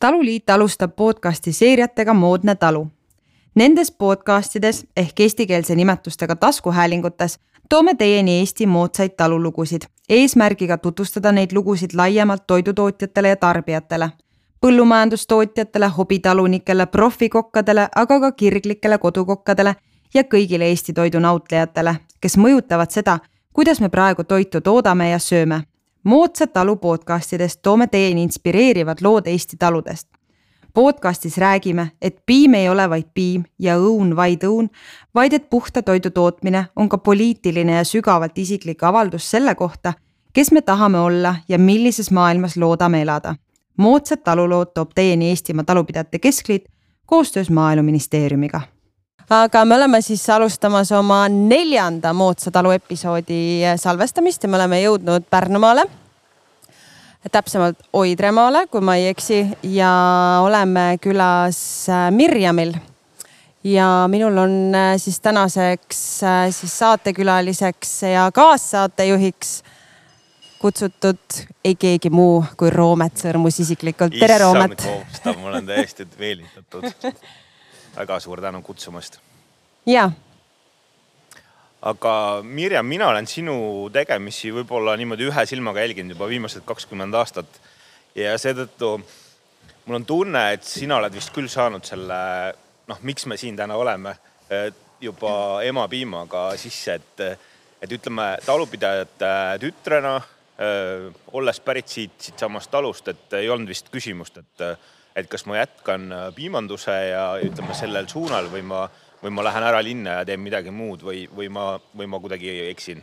taluliit alustab podcasti seeriatega Moodne talu. Nendes podcastides ehk eestikeelse nimetustega taskuhäälingutes toome teieni Eesti moodsaid talulugusid, eesmärgiga tutvustada neid lugusid laiemalt toidutootjatele ja tarbijatele, põllumajandustootjatele, hobitalunikele, profikokkadele, aga ka kirglikele kodukokkadele ja kõigile Eesti toidu nautlejatele, kes mõjutavad seda, kuidas me praegu toitu toodame ja sööme moodsad talu podcastidest toome teieni inspireerivad lood Eesti taludest. podcastis räägime, et piim ei ole vaid piim ja õun vaid õun, vaid et puhta toidu tootmine on ka poliitiline ja sügavalt isiklik avaldus selle kohta, kes me tahame olla ja millises maailmas loodame elada. moodsad talulood toob teieni Eestimaa Talupidajate Keskliit koostöös Maaeluministeeriumiga aga me oleme siis alustamas oma neljanda moodsa talu episoodi salvestamist ja me oleme jõudnud Pärnumaale. täpsemalt Oidremaale, kui ma ei eksi ja oleme külas äh, Mirjamil. ja minul on äh, siis tänaseks siis saatekülaliseks ja kaassaatejuhiks kutsutud ei keegi muu kui Roomet Sõrmus isiklikult. tere, Roomet. ma olen täiesti meelitatud väga suur tänu kutsumast. ja. aga Mirjam, mina olen sinu tegemisi võib-olla niimoodi ühe silmaga jälginud juba viimased kakskümmend aastat. ja seetõttu mul on tunne, et sina oled vist küll saanud selle, noh, miks me siin täna oleme, juba emapiimaga sisse, et, et ütleme talupidajate tütrena olles pärit siit, siitsamast talust, et ei olnud vist küsimust, et et kas ma jätkan äh, piimanduse ja ütleme sellel suunal või ma, või ma lähen ära linna ja teen midagi muud või, või ma, või ma kuidagi eksin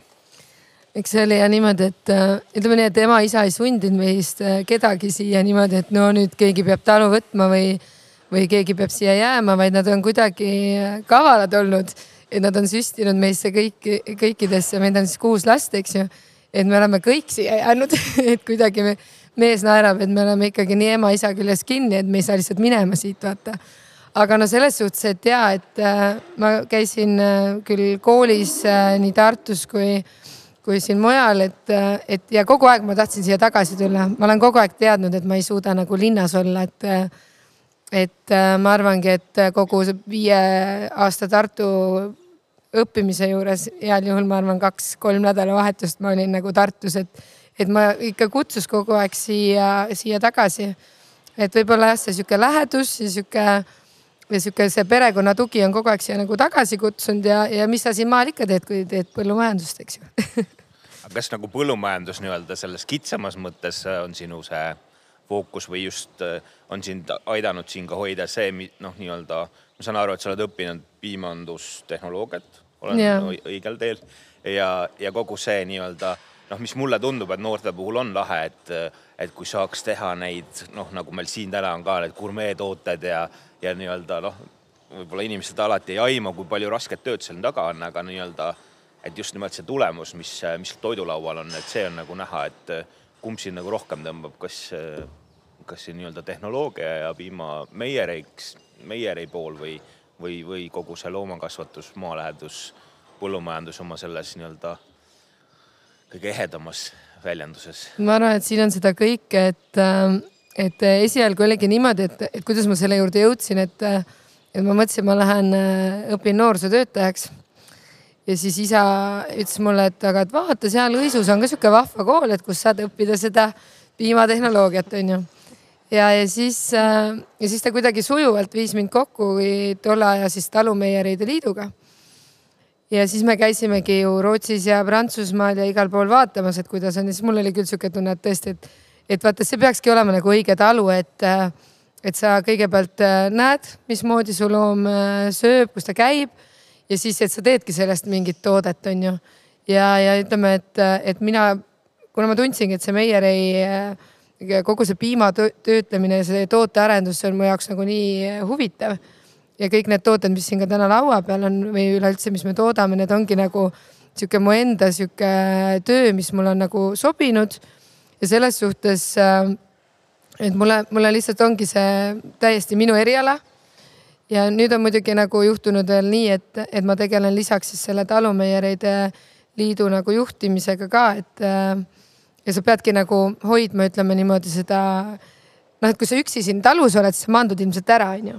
eks see oli ja niimoodi, et äh, ütleme nii, et ema-isa ei sundinud meist äh, kedagi siia niimoodi, et no nüüd keegi peab talu võtma või, või keegi peab siia jääma, vaid nad on kuidagi kavalad olnud. et nad on süstinud meisse kõiki, kõikidesse, meid on siis kuus last, eks ju. et me oleme kõik siia jäänud et kuidagi me mees naerab, et me oleme ikkagi nii ema-isa küljes kinni, et me ei saa lihtsalt minema siit vaata. aga no selles suhtes, et ja, et äh, ma käisin äh, küll koolis äh, nii Tartus kui, kui siin mujal, et, äh, et ja kogu aeg ma tahtsin siia tagasi tulla, ma olen kogu aeg teadnud, et ma ei suuda nagu linnas olla, et äh, et äh, ma arvangi, et kogu see viie aasta Tartu õppimise juures heal juhul ma arvan, kaks-kolm nädalavahetust ma olin nagu Tartus, et et ma ikka kutsus kogu aeg siia, siia tagasi. et võib-olla jah, see sihuke lähedus ja sihuke ja sihuke see perekonna tugi on kogu aeg siia nagu tagasi kutsunud ja, ja mis sa siin maal ikka teed, kui teed põllumajandust, eks ju aga kas nagu põllumajandus nii-öelda selles kitsamas mõttes on sinu see fookus või just äh, on sind aidanud siin ka hoida see noh, nii-öelda ma saan aru, et sa oled õppinud piimandustehnoloogiat, olen yeah. õigel teel ja, ja kogu see nii-öelda noh, mis mulle tundub, et noorte puhul on lahe, et, et kui saaks teha neid noh, nagu meil siin täna on ka need gurmeetooted ja, ja nii-öelda noh, võib-olla inimesed alati ei aima, kui palju rasket tööd seal taga on, aga nii-öelda, et just nimelt see tulemus, mis, mis toidulaual on, et see on nagu näha, et kumb siin nagu rohkem tõmbab, kas, kas see nii-öelda tehnoloogia ja piimameiereiks, meierei pool või, või, või kogu see loomakasvatus, maalähedus, põllumajandus oma selles nii-öelda kõige ehedamas väljenduses? ma arvan, et siin on seda kõike, et, ähm, et esialgu oligi niimoodi, et, et kuidas ma selle juurde jõudsin, et, et ma mõtlesin, ma lähen äh, õpin noorsootöötajaks. ja siis isa ütles mulle, et aga, et vaata seal Õisus on ka sihuke vahva kool, et kus saad õppida seda piimatehnoloogiat, onju ja, ja siis äh, ja siis ta kuidagi sujuvalt viis mind kokku tolle aja siis Talumeieride Liiduga ja siis me käisimegi ju Rootsis ja Prantsusmaal ja igal pool vaatamas, et kuidas on ja siis mul oli küll sihuke tunne, et tõesti, et, et vaata, see peakski olema nagu õige talu, et, et sa kõigepealt äh, näed, mismoodi su loom äh, sööb, kus ta käib ja siis, et sa teedki sellest mingit toodet, on ju. ja, ja ütleme, et, et mina, kuna ma tundsingi, et see Meierei äh, kogu see piima töötlemine ja see tootearendus, see on mu jaoks nagu nii huvitav ja kõik need tooted, mis siin ka täna laua peal on või üleüldse, mis me toodame, need ongi nagu sihuke mu enda sihuke töö, mis mulle on nagu sobinud. ja selles suhtes, äh, et mulle, mulle lihtsalt ongi see täiesti minu eriala. ja nüüd on muidugi nagu juhtunud veel nii, et, et ma tegelen lisaks siis selle Talumeieride Liidu nagu juhtimisega ka, et äh, ja sa peadki nagu hoidma, ütleme niimoodi seda noh, et kui sa üksi siin talus oled, siis sa maandud ilmselt ära, onju.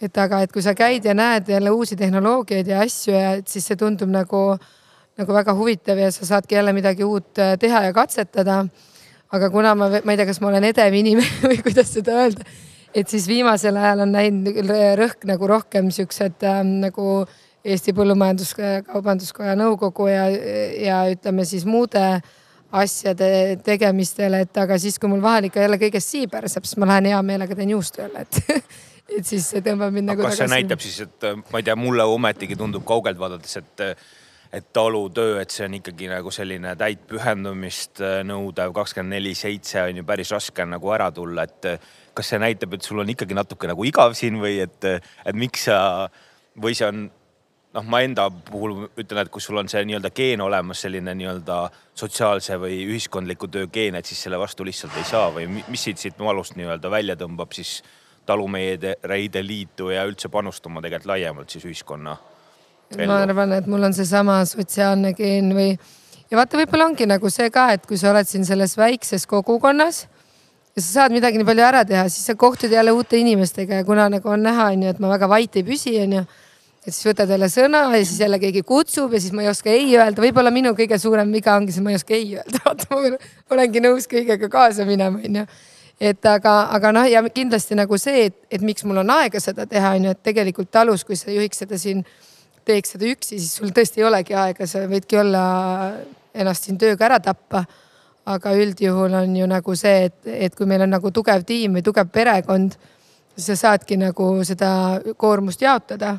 Et aga, et kui sa käid ja näed jälle uusi tehnoloogiaid ja asju ja et siis see tundub nagu, nagu väga huvitav ja sa saadki jälle midagi uut äh, teha ja katsetada. aga kuna ma, ma ei tea, kas ma olen edev inimene või kuidas seda öelda, et siis viimasel ajal on läinud rõhk nagu rohkem siuksed ähm, nagu Eesti Põllumajandus-Kaubanduskoja nõukogu ja, ja ütleme siis muude asjade tegemistele, et aga siis, kui mul vahel ikka jälle kõigest sii pärseb, siis ma lähen hea meelega teen juustu jälle, et et siis see tõmbab mind nagu kas tagasi. see näitab siis, et ma ei tea, mulle ometigi tundub kaugelt vaadates, et et talutöö, et see on ikkagi nagu selline täit pühendumist nõudev, kakskümmend neli seitse on ju päris raske nagu ära tulla, et kas see näitab, et sul on ikkagi natuke nagu igav siin või et, et miks sa või see on noh, ma enda puhul ütlen, et kui sul on see nii-öelda geen olemas, selline nii-öelda sotsiaalse või ühiskondliku töö geen, et siis selle vastu lihtsalt ei saa või mis siit, siit malust nii-öelda välja tõmbab siis talumeede liitu ja üldse panustama tegelikult laiemalt siis ühiskonna ma arvan, et mul on seesama sotsiaalne geen või ja vaata, võib-olla ongi nagu see ka, et kui sa oled siin selles väikses kogukonnas ja sa saad midagi nii palju ära teha, siis sa kohtud jälle uute inimestega ja kuna nagu on näha, onju, et ma väga vait ei püsi, onju et siis võtad jälle sõna ja siis jälle keegi kutsub ja siis ma ei oska ei öelda, võib-olla minu kõige suurem viga ongi see, ma ei oska ei öelda, vaata ma olengi nõus kõigega kaasa minema, onju. Et aga, aga noh, ja kindlasti nagu see, et, et miks mul on aega seda teha, onju, et tegelikult talus, kui sa juhiks seda siin, teeks seda üksi, siis sul tõesti ei olegi aega, sa võidki olla ennast siin tööga ära tappa. aga üldjuhul on ju nagu see, et, et kui meil on nagu tugev tiim või tugev perekond, sa saadki nagu seda koormust jaotada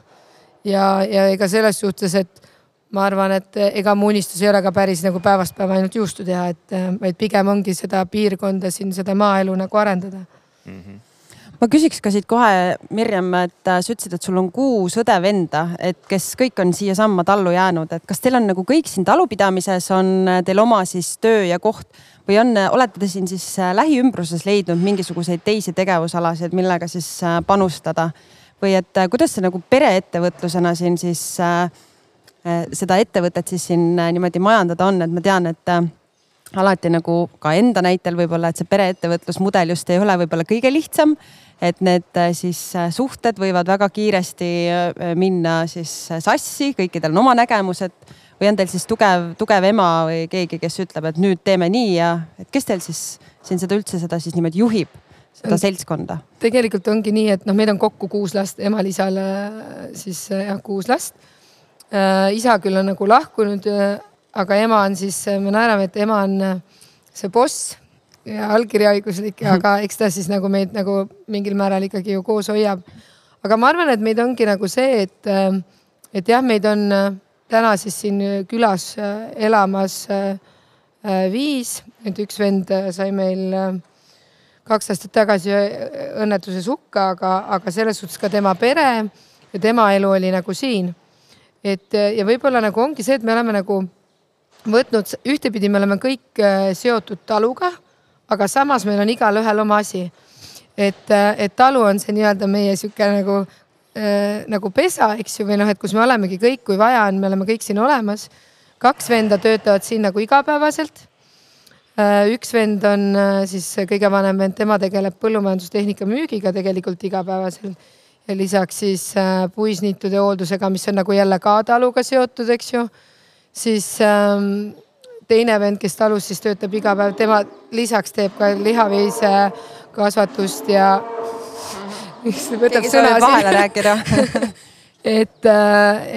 ja, ja ega selles suhtes, et ma arvan, et ega mu unistus ei ole ka päris nagu päevast päeva ainult juustu teha, et vaid pigem ongi seda piirkonda siin, seda maaelu nagu arendada mm. -hmm ma küsiks ka siit kohe, Mirjam, et sa ütlesid, et sul on kuus õde-venda, et kes kõik on siiasamma tallu jäänud, et kas teil on nagu kõik siin talupidamises on teil oma siis töö ja koht või on, olete te siin siis lähiümbruses leidnud mingisuguseid teisi tegevusalasid, millega siis panustada? või et äh, kuidas see nagu pereettevõtlusena siin siis äh, äh, seda ettevõtet siis siin äh, niimoodi majandada on, et ma tean, et äh, alati nagu ka enda näitel võib-olla, et see pereettevõtlusmudel just ei ole võib-olla kõige lihtsam. et need äh, siis äh, suhted võivad väga kiiresti minna siis sassi, kõikidel on oma nägemused või on teil siis tugev, tugev ema või keegi, kes ütleb, et nüüd teeme nii ja et kes teil siis siin seda üldse seda siis niimoodi juhib? seda seltskonda? tegelikult ongi nii, et noh, meil on kokku kuus last, emal-isal siis jah, kuus last äh,. Isa küll on nagu lahkunud, aga ema on siis, me naerame, et ema on see boss ja allkirjaõiguslik, aga eks ta siis nagu meid nagu mingil määral ikkagi ju koos hoiab. aga ma arvan, et meid ongi nagu see, et, et jah, meid on täna siis siin külas elamas viis, et üks vend sai meil kaks aastat tagasi õnnetuses hukka, aga, aga selles suhtes ka tema pere ja tema elu oli nagu siin. Et ja võib-olla nagu ongi see, et me oleme nagu võtnud, ühtepidi me oleme kõik äh, seotud taluga, aga samas meil on igalühel oma asi. et, äh, et talu on see nii-öelda meie sihuke nagu äh,, nagu pesa, eks ju, või noh, et kus me olemegi kõik, kui vaja on, me oleme kõik siin olemas. kaks venda töötavad siin nagu igapäevaselt üks vend on siis kõige vanem vend, tema tegeleb põllumajandustehnika müügiga tegelikult igapäevaselt lisaks siis äh, puisniitude hooldusega, mis on nagu jälle ka taluga seotud, eks ju. siis ähm, teine vend, kes talus siis töötab iga päev, tema lisaks teeb ka lihaveise kasvatust ja. võtab sõna rääkida et,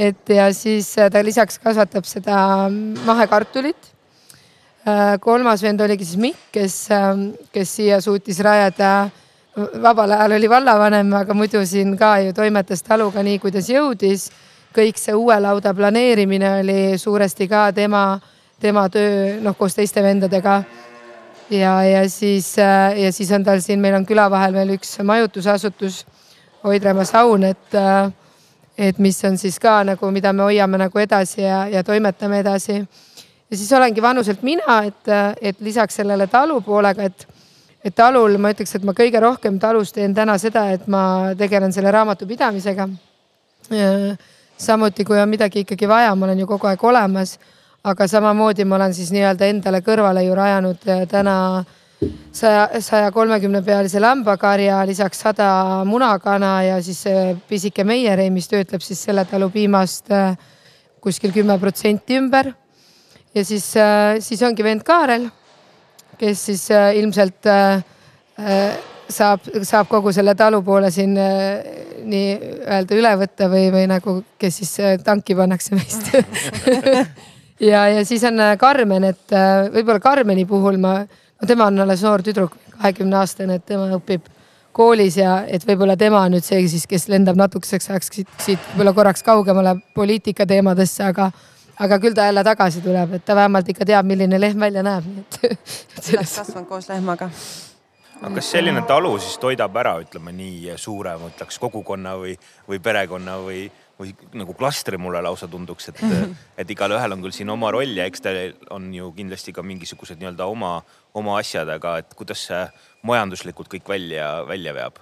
et ja siis ta lisaks kasvatab seda mahekartulit Äh, kolmas vend oligi siis Mikk, kes, ähm, kes siia suutis rajada. Vabal ajal oli vallavanem, aga muidu siin ka ju toimetas taluga nii, kuidas jõudis. kõik see uue lauda planeerimine oli suuresti ka tema, tema töö, noh koos teiste vendadega. ja, ja siis, äh, ja siis on tal siin, meil on küla vahel veel üks majutusasutus, Oidremaa saun, et äh, et mis on siis ka nagu, mida me hoiame nagu edasi ja, ja toimetame edasi ja siis olengi vanuselt mina, et, et lisaks sellele talu poolega, et, et talul ma ütleks, et ma kõige rohkem talus teen täna seda, et ma tegelen selle raamatupidamisega. samuti, kui on midagi ikkagi vaja, ma olen ju kogu aeg olemas. aga samamoodi ma olen siis nii-öelda endale kõrvale ju rajanud täna saja, saja kolmekümne pealise lambakarja, lisaks sada munakana ja siis pisike meierei, mis töötleb siis selle talu piimast äh, kuskil kümme protsenti ümber. ja siis, äh, siis ongi vend Kaarel, kes siis äh, ilmselt saab, saab kogu selle talu poole siin nii-öelda üle võtta või, või nagu, kes siis tanki pannakse meist. Ja, ja siis on Karmen, et võib-olla Karmeni puhul ma no tema on alles noor tüdruk, kahekümne aastane, et tema õpib koolis ja et võib-olla tema on nüüd see siis, kes lendab natukeseks ajaks siit, siit võib-olla korraks kaugemale poliitika teemadesse, aga, aga küll ta jälle tagasi tuleb, et ta vähemalt ikka teab, milline lehm välja näeb, nii et. üles kasvanud koos lehmaga. aga kas selline talu siis toidab ära, ütleme nii suure, ma ütleks kogukonna või, või perekonna või või nagu klastri mulle lausa tunduks, et et igalühel on küll siin oma roll ja eks teil on ju kindlasti ka mingisugused nii-öelda oma, oma asjad, aga et kuidas see majanduslikult kõik välja, välja veab?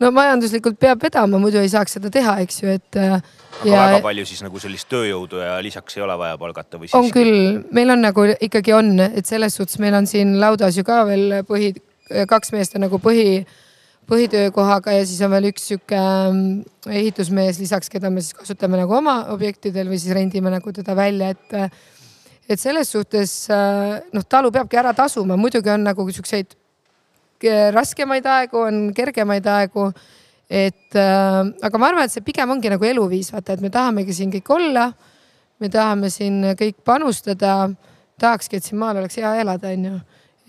No majanduslikult peab vedama, muidu ei saaks seda teha, eks ju, et. Äh, aga ja... väga palju siis nagu sellist tööjõudu ja lisaks ei ole vaja palgata või siis? on küll, meil on nagu ikkagi on, et selles suhtes meil on siin laudas ju ka veel põhi, kaks meest on nagu põhi põhitöökohaga ja siis on veel üks sihuke ähm, ehitusmees lisaks, keda me siis kasutame nagu oma objektidel või siis rendime nagu teda välja, et. et selles suhtes äh, noh, talu peabki ära tasuma, muidugi on nagu siukseid raskemaid aegu, on kergemaid aegu. et äh, aga ma arvan, et see pigem ongi nagu eluviis, vaata, et me tahamegi siin kõik olla. me tahame siin kõik panustada. tahakski, et siin maal oleks hea elada, onju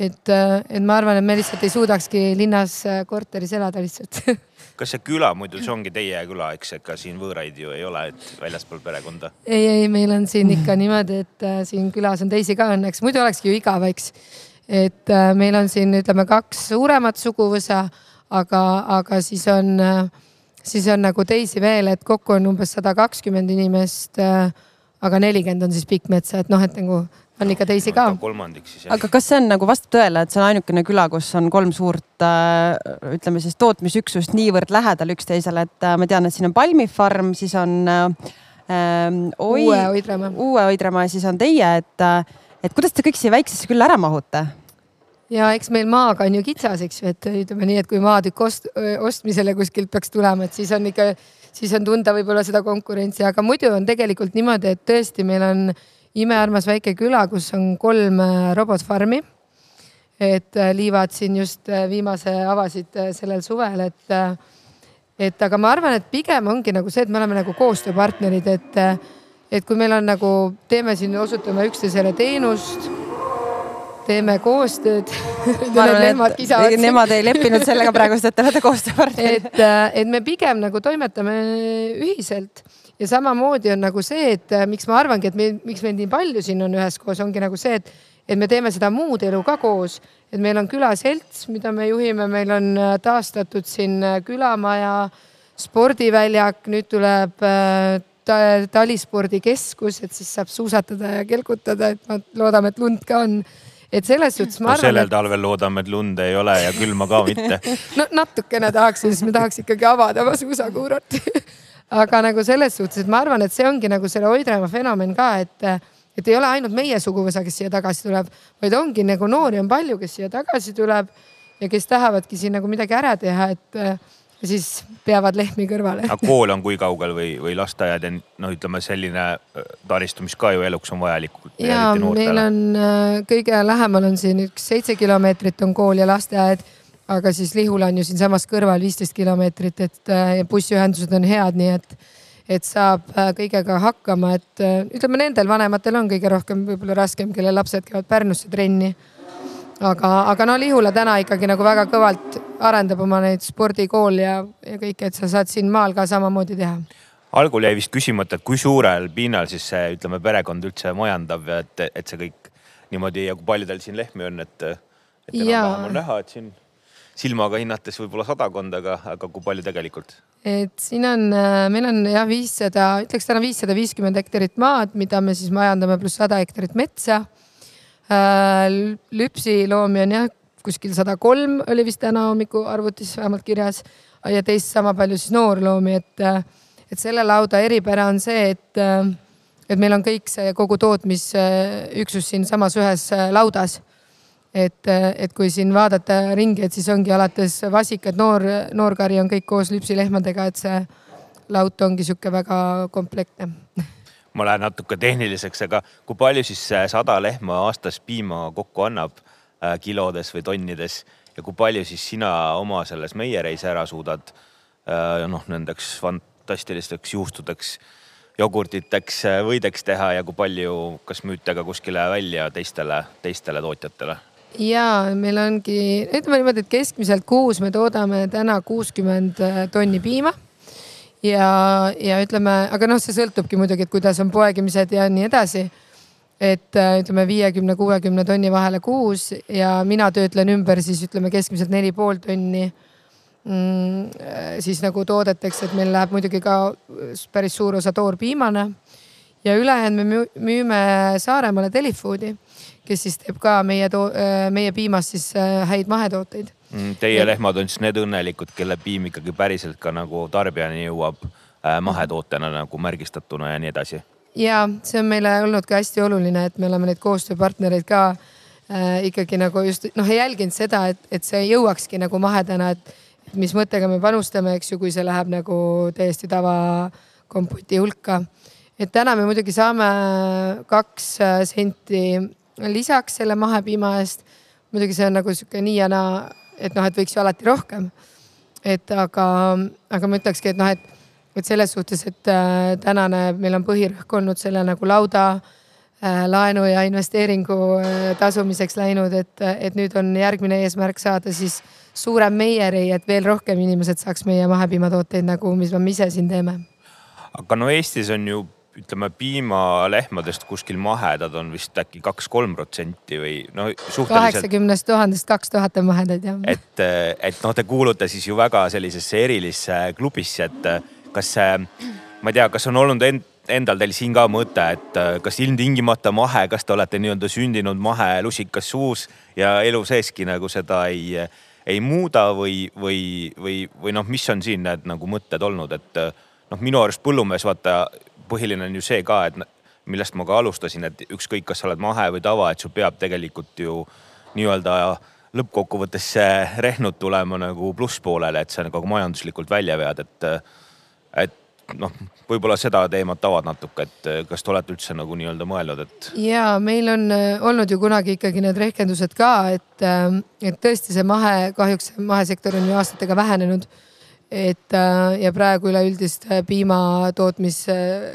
et, äh, et ma arvan, et me lihtsalt ei suudakski linnas äh, korteris elada lihtsalt kas see küla muidu, see ongi teie küla, eks, ega siin võõraid ju ei ole, et väljaspool perekonda? ei, ei, meil on siin ikka niimoodi, et äh, siin külas on teisi ka õnneks, muidu olekski ju igav, eks. Et äh, meil on siin, ütleme, kaks suuremat suguvõsa, aga, aga siis on äh,, siis on nagu teisi veel, et kokku on umbes sada kakskümmend inimest äh,. aga nelikümmend on siis Pikkmetsa, et noh, et nagu on ikka teisi ka. kolmandik siis jah. aga kas see on nagu vastab tõele, et see on ainukene küla, kus on kolm suurt ütleme siis tootmisüksust niivõrd lähedal üksteisele, et ma tean, et siin on Palmifarm, siis on äh, ähm, Oi, uue Oidremaa, uue Oidremaa ja siis on teie, et, et kuidas te kõik siia väiksesse külla ära mahute? Ja eks meil maaga on ju kitsas, eks ju, et ütleme nii, et kui maatükk ost, ostmisele kuskilt peaks tulema, et siis on ikka, siis on tunda võib-olla seda konkurentsi, aga muidu on tegelikult niimoodi, et tõesti, meil on imearmas väike küla, kus on kolm äh, robotfarmi. et äh, liivad siin just äh, viimase avasid sellel suvel, et, et aga ma arvan, et pigem ongi nagu see, et me oleme nagu koostööpartnerid, et, et kui meil on nagu, teeme siin, osutame üksteisele teenust teeme koostööd. Nemad ei leppinud sellega praegust, et te olete koostööpartnerid. et, et me pigem nagu toimetame ühiselt. Ja samamoodi on nagu see, et äh, miks ma arvangi, et meil, miks meid nii palju siin on üheskoos, ongi nagu see, et, et me teeme seda muud elu ka koos. et meil on külaselts, mida me juhime, meil on äh, taastatud siin äh, külamaja, spordiväljak, nüüd tuleb ta, talispordikeskus, et siis saab suusatada ja kelgutada, et ma loodame, et lund ka on et selles suhtes ma arvan. sellel et... talvel loodame, et lund ei ole ja külma ka mitte no natukene tahaks, siis me tahaks ikkagi avada oma suusakuurorti aga nagu selles suhtes, et ma arvan, et see ongi nagu selle Oidremaa fenomen ka, et, et ei ole ainult meie suguvõsa, kes siia tagasi tuleb, vaid ongi nagu noori on palju, kes siia tagasi tuleb ja kes tahavadki siin nagu midagi ära teha, et ja siis peavad lehmi kõrvale. aga kool on kui kaugel või, või lasteaed ja noh, ütleme selline äh, taristu, mis ka ju eluks on vajalik. ja meil on äh, kõige lähemal on siin üks seitse kilomeetrit on kool ja lasteaed aga siis Lihula on ju siinsamas kõrval viisteist kilomeetrit, et äh, bussiühendused on head, nii et, et saab kõigega hakkama, et ütleme, nendel vanematel on kõige rohkem võib-olla raskem, kelle lapsed käivad Pärnusse trenni. Aga, aga no Lihula täna ikkagi nagu väga kõvalt arendab oma neid spordikooli ja, ja kõike, et sa saad siin maal ka samamoodi teha algul jäi vist küsimata, et kui suurel pinnal siis see, ütleme, perekond üldse majandab ja et, et see kõik niimoodi ja kui palju teil siin lehmi on, et, et enam-vähem on näha, et siin silmaga hinnates võib-olla sadakond, aga, aga kui palju tegelikult? et siin on, äh, meil on jah, viissada, ütleks täna viissada viiskümmend hektarit maad, mida me siis majandame, pluss sada hektarit metsa. Äh, lüpsiloomi on jah, kuskil sada kolm oli vist täna hommiku arvutis vähemalt kirjas ja teist sama palju siis noorloomi, et, et selle lauda eripära on see, et, et meil on kõik see kogu tootmisüksus siinsamas ühes laudas. Et, et kui siin vaadata ringi, et siis ongi alates vasikad, noor, noorkari on kõik koos lüpsilehmadega, et see laut ongi sihuke väga komplektne ma lähen natuke tehniliseks, aga kui palju siis sada lehma aastas piima kokku annab äh, kilodes või tonnides ja kui palju siis sina oma selles meiereis ära suudad äh, noh, nendeks fantastilisteks juustudeks, jogurtiteks, äh, võideks teha ja kui palju, kas müüte ka kuskile välja teistele, teistele tootjatele? ja meil ongi, ütleme niimoodi, et keskmiselt kuus me toodame täna kuuskümmend tonni piima ja, ja ütleme, aga noh, see sõltubki muidugi, et kuidas on poegimised ja nii edasi. et äh, ütleme viiekümne, kuuekümne tonni vahele kuus ja mina töötlen ümber siis ütleme keskmiselt neli pool tonni mm, siis nagu toodeteks, et meil läheb muidugi ka päris suur osa toorpiimane ja ülejäänud me müüme Saaremaale Telefoodi, kes siis teeb ka meie, äh, meie piimast siis äh, häid mahetooteid teie lehmad on siis need õnnelikud, kelle piim ikkagi päriselt ka nagu tarbijani jõuab äh, mahetootena nagu märgistatuna ja nii edasi. ja see on meile olnud ka hästi oluline, et me oleme neid koostööpartnereid ka äh, ikkagi nagu just noh, jälginud seda, et, et see jõuakski nagu mahedana, et mis mõttega me panustame, eks ju, kui see läheb nagu täiesti tavakompoti hulka. et täna me muidugi saame kaks äh, senti lisaks selle mahepiima eest. muidugi see on nagu sihuke nii ja naa et noh, et võiks ju alati rohkem. et aga, aga ma ütlekski, et noh, et, et selles suhtes, et äh, tänane meil on põhirõhk olnud selle nagu lauda äh, laenu ja investeeringu äh, tasumiseks läinud, et, et nüüd on järgmine eesmärk saada siis suurem meieri, et veel rohkem inimesed saaks meie mahepiimatooteid nagu, mis me ise siin teeme. aga no Eestis on ju ütleme piimalehmadest kuskil mahedad on vist äkki kaks-kolm protsenti või no suhteliselt. kaheksakümnest tuhandest kaks tuhat on mahedaid jah. et, et noh, te kuulute siis ju väga sellisesse erilisse klubisse, et kas see, ma ei tea, kas on olnud end, endal teil siin ka mõte, et kas ilmtingimata mahe, kas te olete nii-öelda sündinud mahelusikas suus ja elu seeski nagu seda ei, ei muuda või, või, või, või noh, mis on siin need nagu mõtted olnud, et noh, minu arust põllumees vaata põhiline on ju see ka, et millest ma ka alustasin, et ükskõik, kas sa oled mahe või tava, et sul peab tegelikult ju nii-öelda lõppkokkuvõttes see rehnud tulema nagu plusspoolele, et sa nagu majanduslikult välja vead, et, et noh, võib-olla seda teemat avad natuke, et kas te olete üldse nagu nii-öelda mõelnud, et? ja meil on äh, olnud ju kunagi ikkagi need rehkendused ka, et, äh, et tõesti see mahe, kahjuks mahesektor on ju aastatega vähenenud et äh, ja praegu üleüldist äh, piimatootmis äh,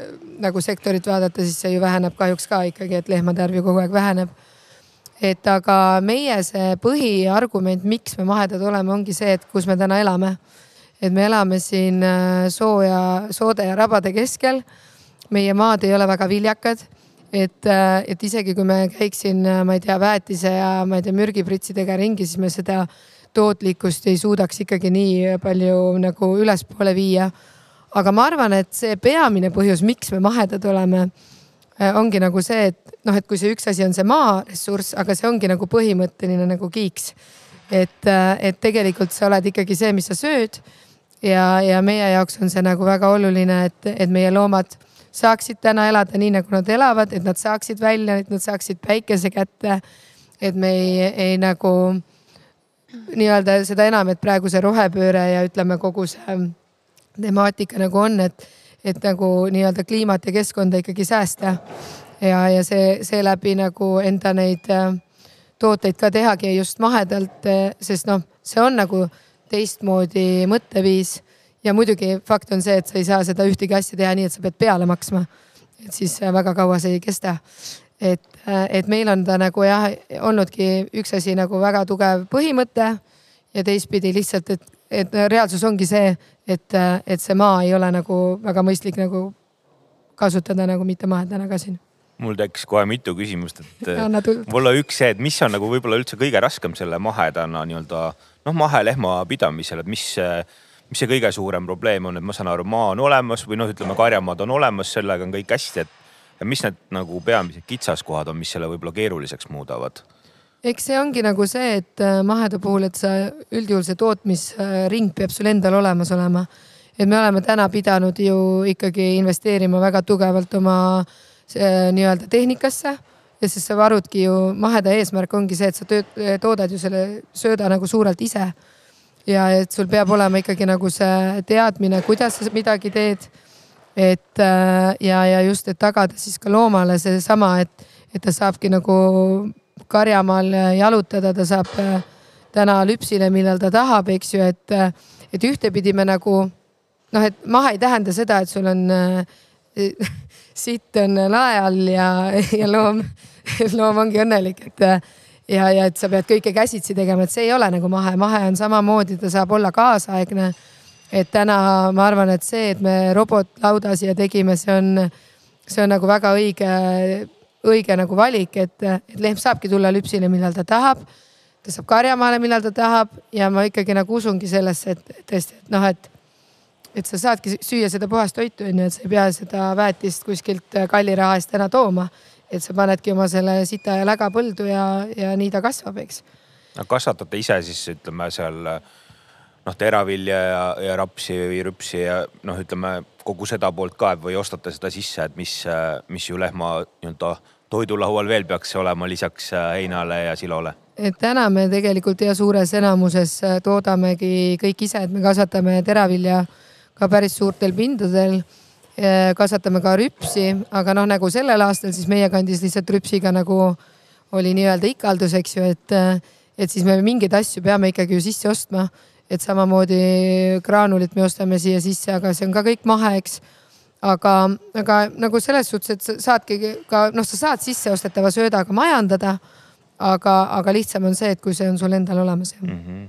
nagu sektorit vaadata, siis see ju väheneb kahjuks ka ikkagi, et lehmade arv ju kogu aeg väheneb. et aga meie see põhiargument, miks me mahedad oleme, ongi see, et kus me täna elame. et me elame siin sooja, soode ja rabade keskel. meie maad ei ole väga viljakad et, et isegi kui me käiksin, ma ei tea, väetise ja ma ei tea, mürgipritsidega ringi, siis me seda tootlikkust ei suudaks ikkagi nii palju nagu ülespoole viia. aga ma arvan, et see peamine põhjus, miks me mahedad oleme, äh, ongi nagu see, et noh, et kui see üks asi on see maaressurss, aga see ongi nagu põhimõtteline nagu kiiks. et, äh, et tegelikult sa oled ikkagi see, mis sa sööd. ja, ja meie jaoks on see nagu väga oluline, et, et meie loomad saaksid täna elada nii, nagu nad elavad, et nad saaksid välja, et nad saaksid päikese kätte. et me ei, ei nagu nii-öelda seda enam, et praegu see rohepööre ja ütleme, kogu see temaatika nagu on, et, et nagu nii-öelda kliimat ja keskkonda ikkagi säästa. ja, ja see, seeläbi nagu enda neid äh, tooteid ka tehagi just mahedalt, äh, sest noh, see on nagu teistmoodi mõtteviis. ja muidugi fakt on see, et sa ei saa seda ühtegi asja teha nii, et sa pead peale maksma. et siis äh, väga kaua see ei kesta et, et meil on ta nagu jah, olnudki üks asi nagu väga tugev põhimõte ja teistpidi lihtsalt, et, et reaalsus ongi see, et, et see maa ei ole nagu väga mõistlik nagu kasutada nagu mitte mahedana ka siin. Mul tekkis kohe mitu küsimust, et võib-olla üks see, et mis on nagu võib-olla üldse kõige raskem selle mahedana nii-öelda noh, mahelehma pidamisel, et mis, mis see kõige suurem probleem on, et ma saan aru, maa on olemas või noh, ütleme karjamaad on olemas, sellega on kõik hästi, et ja mis need nagu peamised kitsaskohad on, mis selle võib-olla keeruliseks muudavad? eks see ongi nagu see, et äh, maheda puhul, et sa üldjuhul see tootmisring peab sul endal olemas olema. et me oleme täna pidanud ju ikkagi investeerima väga tugevalt oma äh, nii-öelda tehnikasse ja siis sa varudki ju, maheda eesmärk ongi see, et sa tööd, toodad ju selle sööda nagu suurelt ise. ja et sul peab olema ikkagi nagu see teadmine, kuidas sa midagi teed. Et äh, ja, ja just, et tagada siis ka loomale seesama, et, et ta saabki nagu karjamaal jalutada, ta saab äh, täna lüpsile, millal ta tahab, eks ju, et, äh, et ühtepidi me nagu noh, et maha ei tähenda seda, et sul on sitt on lae all ja, ja loom, loom ongi õnnelik, et ja, ja et sa pead kõike käsitsi tegema, et see ei ole nagu mahe, mahe on samamoodi, ta saab olla kaasaegne. Et täna ma arvan, et see, et me robotlauda siia tegime, see on, see on nagu väga õige, õige nagu valik, et, et lehm saabki tulla lüpsile, millal ta tahab. ta saab karjamaale, millal ta tahab ja ma ikkagi nagu usungi sellesse, et tõesti, et noh, et et sa saadki süüa seda puhast toitu, on ju, et sa ei pea seda väetist kuskilt kalli raha eest täna tooma. et sa panedki oma selle sita ja läga põldu ja, ja nii ta kasvab, eks. no kasvatate ise siis ütleme seal noh, teravilja ja, ja rapsi või rüpsi ja noh, ütleme kogu seda poolt ka või ostate seda sisse, et mis, mis ju lehma nii-öelda toidulaual veel peaks olema lisaks heinale ja silole? et täna me tegelikult ja suures enamuses toodamegi kõik ise, et me kasvatame teravilja ka päris suurtel pindadel. kasvatame ka rüpsi, aga noh, nagu sellel aastal siis meie kandis lihtsalt rüpsiga nagu oli nii-öelda ikaldus, eks ju, et, et siis me mingeid asju peame ikkagi ju sisse ostma. Et samamoodi graanulit me ostame siia sisse, aga see on ka kõik mahe, eks aga, aga nagu selles suhtes, et sa saadki ka noh, sa saad sisseostetava söödaga majandada. aga, aga lihtsam on see, et kui see on sul endal olemas mm. -hmm.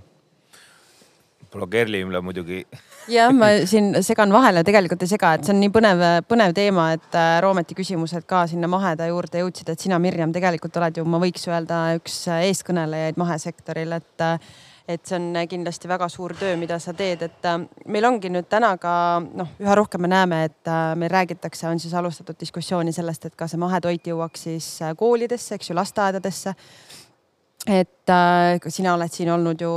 proua Kerlimile muidugi jah, ma siin segan vahele, tegelikult ei sega, et see on nii põnev, põnev teema, et äh, Roometi küsimused ka sinna maheda juurde jõudsid, et sina, Mirjam, tegelikult oled ju, ma võiks öelda, üks eestkõnelejaid mahesektoril, et äh, et see on kindlasti väga suur töö, mida sa teed, et äh, meil ongi nüüd täna ka noh, üha rohkem me näeme, et meil räägitakse, on siis alustatud diskussiooni sellest, et ka see mahetoit jõuaks siis koolidesse, eks ju, lasteaedadesse et äh, sina oled siin olnud ju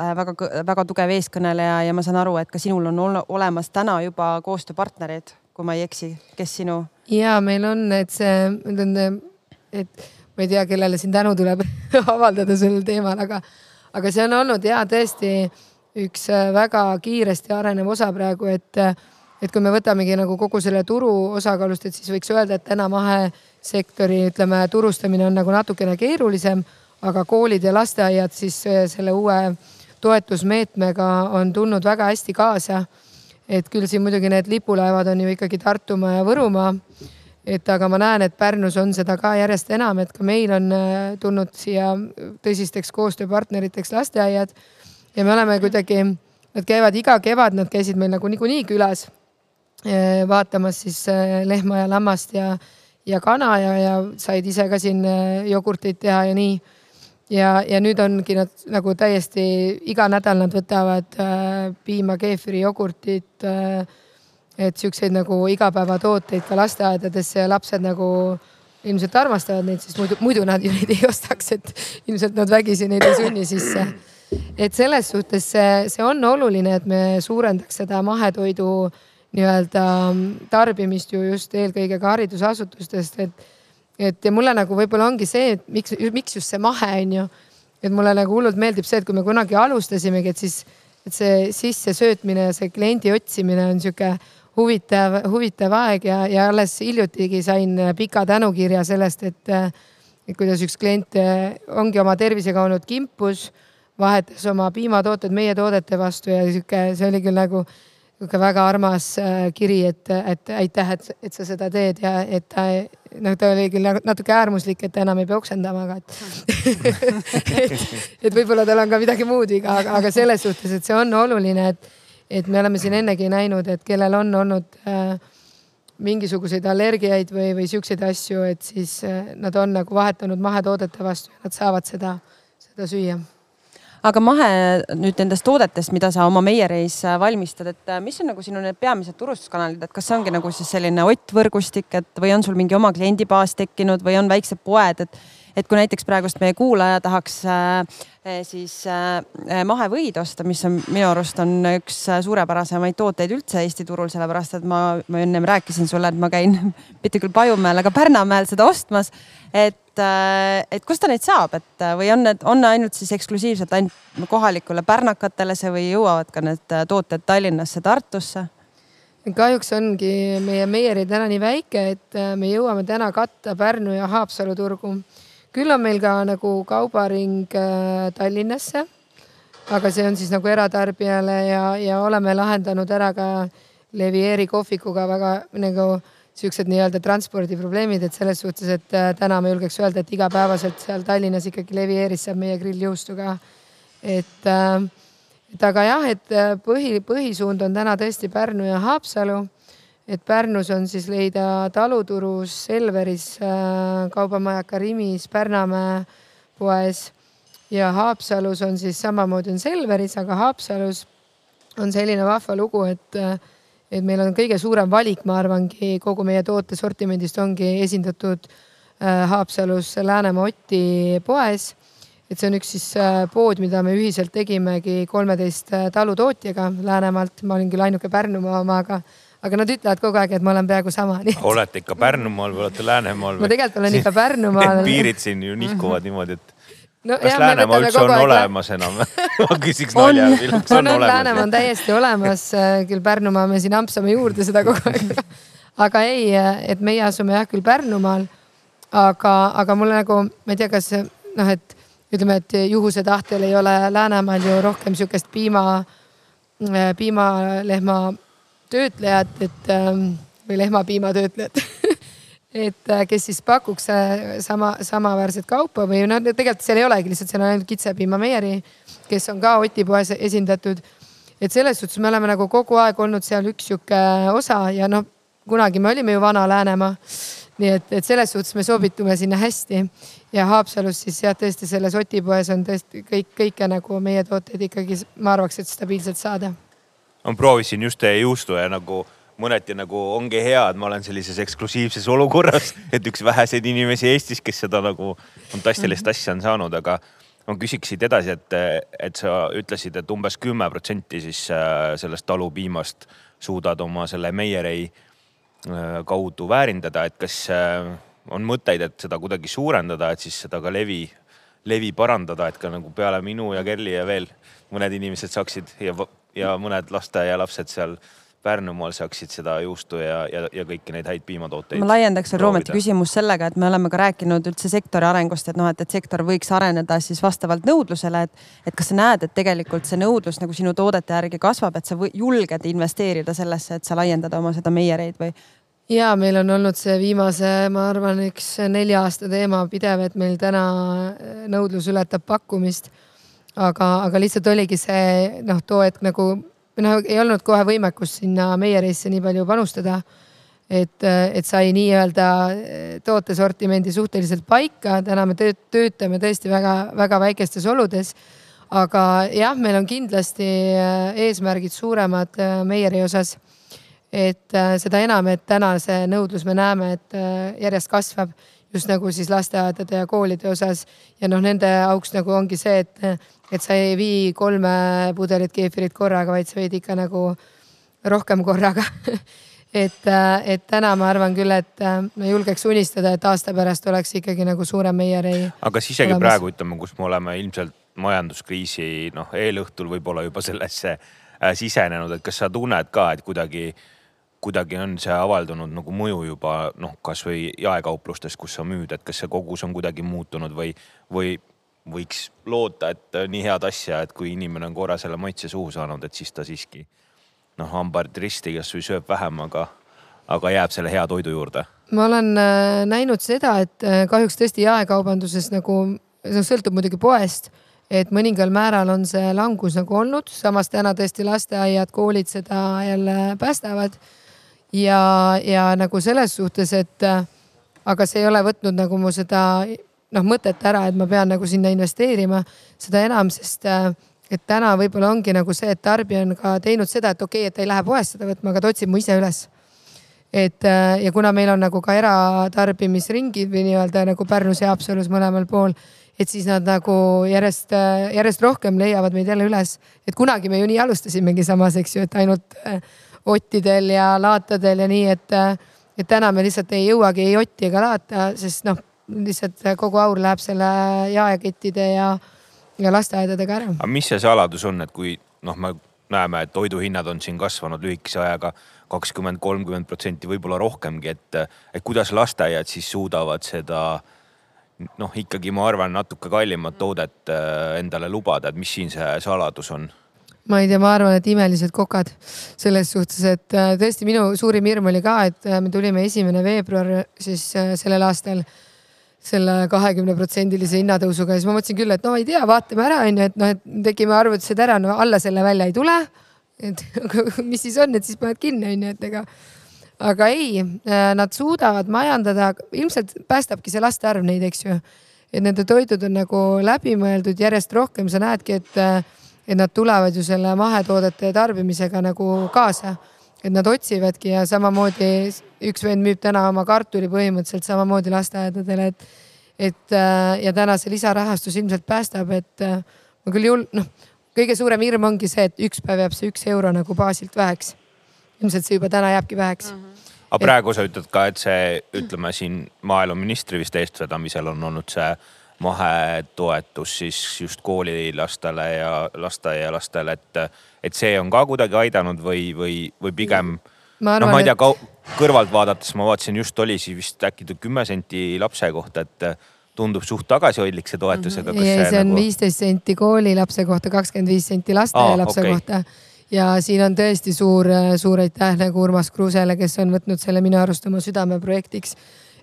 äh, väga, väga tugev eeskõneleja ja ma saan aru, et ka sinul on olemas täna juba koostööpartnerid, kui ma ei eksi, kes sinu? ja meil on, et see, et ma ei tea, kellele siin tänu tuleb avaldada sellel teemal, aga, aga see on olnud ja tõesti üks äh, väga kiiresti arenev osa praegu, et, et kui me võtamegi nagu kogu selle turu osakaalust, et siis võiks öelda, et täna mahesektori, ütleme, turustamine on nagu natukene keerulisem aga koolid ja lasteaiad siis äh, selle uue toetusmeetmega on tulnud väga hästi kaasa. et küll siin muidugi need lipulaevad on ju ikkagi Tartumaa ja Võrumaa. Et aga ma näen, et Pärnus on seda ka järjest enam, et ka meil on äh, tulnud siia tõsisteks koostööpartneriteks lasteaiad. ja me oleme kuidagi, nad käivad iga kevad, nad käisid meil nagu niikuinii külas äh, vaatamas siis lehma ja lammast ja, ja kana ja, ja said ise ka siin jogurteid teha ja nii ja, ja nüüd ongi nad nagu täiesti iga nädal nad võtavad äh, piima, keefiri, jogurtit äh,. Et siukseid nagu igapäevatooteid ka lasteaedadesse ja lapsed nagu ilmselt armastavad neid, sest muidu, muidu nad ju neid ei ostaks, et ilmselt nad vägisi neid ei sunni sisse. et selles suhtes see, see on oluline, et me suurendaks seda mahetoidu nii-öelda tarbimist ju just eelkõige ka haridusasutustest, et et ja mulle nagu võib-olla ongi see, et miks, miks just see mahe on ju. et mulle nagu hullult meeldib see, et kui me kunagi alustasimegi, et siis, et see sissesöötmine ja see kliendi otsimine on sihuke huvitav, huvitav aeg ja, ja alles hiljutigi sain pika tänukirja sellest, et, et kuidas üks klient ongi oma tervisega olnud kimpus, vahetas oma piimatooted meie toodete vastu ja sihuke, see oli küll nagu niisugune väga armas äh, kiri, et, et aitäh, et, et sa seda teed ja et ta noh, ta oli küll natuke äärmuslik, et ta enam ei pea oksendama, aga et et, et võib-olla tal on ka midagi muud viga, aga selles suhtes, et see on oluline, et, et me oleme siin ennegi näinud, et kellel on olnud äh, mingisuguseid allergiaid või, või siukseid asju, et siis äh, nad on nagu vahetanud mahetoodete vastu ja nad saavad seda, seda süüa. Aga mahe nüüd nendest toodetest, mida sa oma meiereis äh, valmistad, et äh, mis on nagu sinu need peamised turustuskanalid, et kas see ongi nagu siis selline ottvõrgustik, et või on sul mingi oma kliendibaas tekkinud või on väiksed poed, et et kui näiteks praegust meie kuulaja tahaks äh, siis äh, mahevõid osta, mis on minu arust on üks suurepärasemaid tooteid üldse Eesti turul, sellepärast et ma, ma ennem rääkisin sulle, et ma käin mitte küll Pajumäel, aga Pärnamäel seda ostmas. et, et kust ta neid saab, et või on need, on ainult siis eksklusiivselt ainult kohalikule pärnakatele see või jõuavad ka need tooted Tallinnasse, Tartusse? kahjuks ongi meie meieri täna nii väike, et äh, me jõuame täna katta Pärnu ja Haapsalu turgu. Küll on meil ka nagu kaubaring äh, Tallinnasse. aga see on siis nagu eratarbijale ja, ja oleme lahendanud ära ka Levieri kohvikuga väga nagu siuksed nii-öelda transpordiprobleemid, et selles suhtes, et äh, täna ma julgeks öelda, et igapäevaselt seal Tallinnas ikkagi Levieris saab meie grilljuustu ka. et äh, et aga jah, et põhi, põhisuund on täna tõesti Pärnu ja Haapsalu. Et Pärnus on siis leida taluturus, Selveris, äh, kaubamajaka Rimis, Pärnamäe poes. Ja Haapsalus on siis samamoodi on Selveris, aga Haapsalus on selline vahva lugu, et, äh, et meil on kõige suurem valik, ma arvangi, kogu meie tootesortimendist ongi esindatud Haapsalus Läänemaa Oti poes. Et see on üks siis äh, pood, mida me ühiselt tegimegi kolmeteist äh, talutootjaga Läänemaalt. ma olin küll ainuke Pärnumaa oma, aga, nad ütlevad kogu aeg, et ma olen peaaegu sama. olete ikka Pärnumaal või olete Läänemaal? ma tegelikult olen ikka Pärnumaal piirid siin ju nihkuvad niimoodi, et no, kas Läänemaa üldse on olemas enam ma küsiks nalja, milleks on, on olemas? Läänemaa on täiesti olemas, äh, küll Pärnumaa me siin ampsame juurde seda kogu aeg aga ei, et meie asume jah küll Pärnumaal, aga, aga mulle nagu, ma ei tea, kas noh, et ütleme, et juhuse tahtel ei ole Läänemaal ju rohkem sihukest piima, äh, piimalehma töötlejat, et ähm, või lehmapiimatöötlejat et äh, kes siis pakuks äh, sama, samaväärset kaupa või noh, tegelikult seal ei olegi, lihtsalt seal on ainult kitsepiima Meieri, kes on ka Oti poes esindatud. et selles suhtes me oleme nagu kogu aeg olnud seal üks sihuke osa ja noh, kunagi me olime ju Vana-Läänemaa nii et, et selles suhtes me sobitume sinna hästi ja Haapsalus siis jah, tõesti selles Oti poes on tõesti kõik, kõike nagu meie tooteid ikkagi ma arvaks, et stabiilselt saada. Ma proovisin just teie juustu ja nagu mõneti nagu ongi hea, et ma olen sellises eksklusiivses olukorras, et üks väheseid inimesi Eestis, kes seda nagu fantastilist asja on saanud, aga ma küsiks siit edasi, et, et sa ütlesid, et umbes kümme protsenti siis äh, sellest talupiimast suudad oma selle Meierei Äh, kaudu väärindada, et kas äh, on mõtteid, et seda kuidagi suurendada, et siis seda ka levi, levi parandada, et ka nagu peale minu ja Kerli ja veel mõned inimesed saaksid ja, ja mõned lasteaialapsed seal Pärnumaal saaksid seda juustu ja, ja, ja kõiki neid häid piimatooteid. ma laiendaks veel Roometi küsimust sellega, et me oleme ka rääkinud üldse sektori arengust, et noh, et, et sektor võiks areneda siis vastavalt nõudlusele, et, et kas sa näed, et tegelikult see nõudlus nagu sinu toodete järgi kasvab, et sa või, julged investeerida sellesse, et sa laiendada oma seda meiereid või? ja meil on olnud see viimase, ma arvan, üks nelja aasta teema pidev, et meil täna nõudlus ületab pakkumist. Aga, aga lihtsalt oligi see noh, too hetk nagu noh, ei olnud kohe võimekust sinna meierisse nii palju panustada. et, et sai nii-öelda tootesortimendi suhteliselt paika, täna me töötame tõesti väga-väga väikestes oludes. aga jah, meil on kindlasti äh, eesmärgid suuremad äh, meieri osas. et seda enam, et täna see nõudlus, me näeme, et järjest kasvab just nagu siis lasteaedade ja koolide osas ja noh, nende auks nagu ongi see, et, et sa ei vii kolme pudelit keefirit korraga, vaid sa viid ikka nagu rohkem korraga et, et täna ma arvan küll, et ma julgeks unistada, et aasta pärast oleks ikkagi nagu suurem Meierei. aga kas isegi olemas. praegu ütleme, kus me oleme ilmselt majanduskriisi noh, eelõhtul võib-olla juba sellesse äh, sisenenud, et kas sa tunned ka, et kuidagi äh, kuidagi on see avaldunud nagu mõju juba noh, kasvõi jaekauplustes, kus sa müüd, et kas see kogus on kuidagi muutunud või, või võiks loota, et nii head asja, et kui inimene on korra selle maitse suhu saanud, et siis ta siiski noh, hambad risti kasvõi sööb vähem, aga, aga jääb selle hea toidu juurde. ma olen äh, näinud seda, et äh, kahjuks tõesti jaekaubanduses nagu, see sõltub muidugi poest et mõningal määral on see langus nagu olnud, samas täna tõesti lasteaiad, koolid seda jälle päästavad ja, ja nagu selles suhtes, et äh, aga see ei ole võtnud nagu mu seda noh, mõtet ära, et ma pean nagu sinna investeerima, seda enam, sest äh, et täna võib-olla ongi nagu see, et tarbija on ka teinud seda, et okei okay,, et ta ei lähe poest seda võtma, aga ta otsib mu ise üles. et äh, ja kuna meil on nagu ka eratarbimisringid või nii-öelda nagu Pärnus ja Haapsalus mõlemal pool, et siis nad nagu järjest, järjest rohkem leiavad meid jälle üles. et kunagi me ju nii alustasimegi samas, eks ju, et ainult äh, ottidel ja laatadel ja nii, et, et täna me lihtsalt ei jõuagi ei otti ega laata, sest noh, lihtsalt kogu aur läheb selle jaekettide ja, ja lasteaedadega ära. aga mis see saladus on, et kui noh, me näeme, et toiduhinnad on siin kasvanud lühikese ajaga kakskümmend, kolmkümmend protsenti, võib-olla rohkemgi, et, et kuidas lasteaiad siis suudavad seda noh, ikkagi ma arvan, natuke kallimat toodet äh, endale lubada, et mis siin see saladus on? Ma ei tea, ma arvan, et imelised kokad selles suhtes, et äh, tõesti minu suurim hirm oli ka, et äh, me tulime esimene veebruar siis sellel aastal selle kahekümne protsendilise hinnatõusuga ja siis ma mõtlesin küll, et no ei tea, vaatame ära, onju, et noh, et tegime arvutused ära, no alla selle välja ei tule. et mis siis on, et siis paned kinni, onju, et ega. aga ei, nad suudavad majandada, ilmselt päästabki see laste arv neid, eks ju. et nende toidud on nagu läbimõeldud järjest rohkem, sa näedki, et, et nad tulevad ju selle mahetoodete tarbimisega nagu kaasa et nad otsivadki ja samamoodi üks vend müüb täna oma kartuli põhimõtteliselt samamoodi lasteaedadele, et, et äh, ja täna see lisarahastus ilmselt päästab, et äh, ma küll jul-, noh, kõige suurem hirm ongi see, et üks päev jääb see üks euro nagu baasilt väheks. ilmselt see juba täna jääbki väheks mm. -hmm aga praegu sa ütled ka, et see, ütleme siin maaeluministri vist eestvedamisel on olnud see mahetoetus siis just koolilastele ja lasteaialastele, et, et see on ka kuidagi aidanud või, või, või pigem ma arvan, no ma ei tea et..., kõrvalt vaadates ma vaatasin, just oli siis vist äkki kümme senti lapse kohta, et tundub suht tagasihoidlik see toetus, aga kas see, see on nagu... viisteist nagu... senti koolilapse kohta, kakskümmend viis senti lasteaialapse okay. kohta. Ja siin on tõesti suur, suur aitäh nagu Urmas Kruusele, kes on võtnud selle minu arust oma südameprojektiks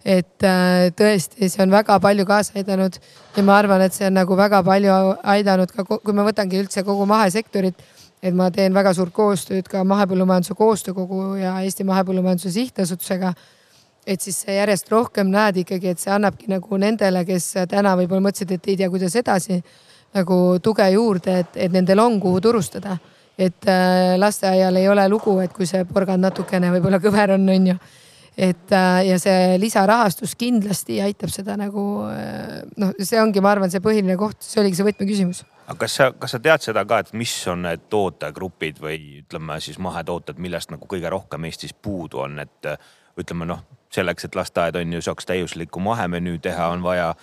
et äh, tõesti, see on väga palju kaasa aidanud ja ma arvan, et see on nagu väga palju aidanud ka, kui ma võtangi üldse kogu mahesektorit, et ma teen väga suurt koostööd ka Mahepõllumajanduse Koostöökogu ja Eesti Mahepõllumajanduse Sihtasutusega. et siis järjest rohkem näed ikkagi, et see annabki nagu nendele, kes täna võib-olla mõtlesid, et ei tea, kuidas edasi, nagu tuge juurde, et, et nendel on, kuhu turustada et äh, lasteaial ei ole lugu, et kui see porgand natukene võib-olla kõver on, on ju et äh, ja see lisarahastus kindlasti aitab seda nagu äh, noh, see ongi, ma arvan, see põhiline koht, see oligi see võtmeküsimus. aga kas sa, kas sa tead seda ka, et mis on need tootegrupid või ütleme siis mahetooted, millest nagu kõige rohkem Eestis puudu on, et ütleme noh, selleks, et lasteaed on ju saaks täiuslikku mahemenüü teha, on vaja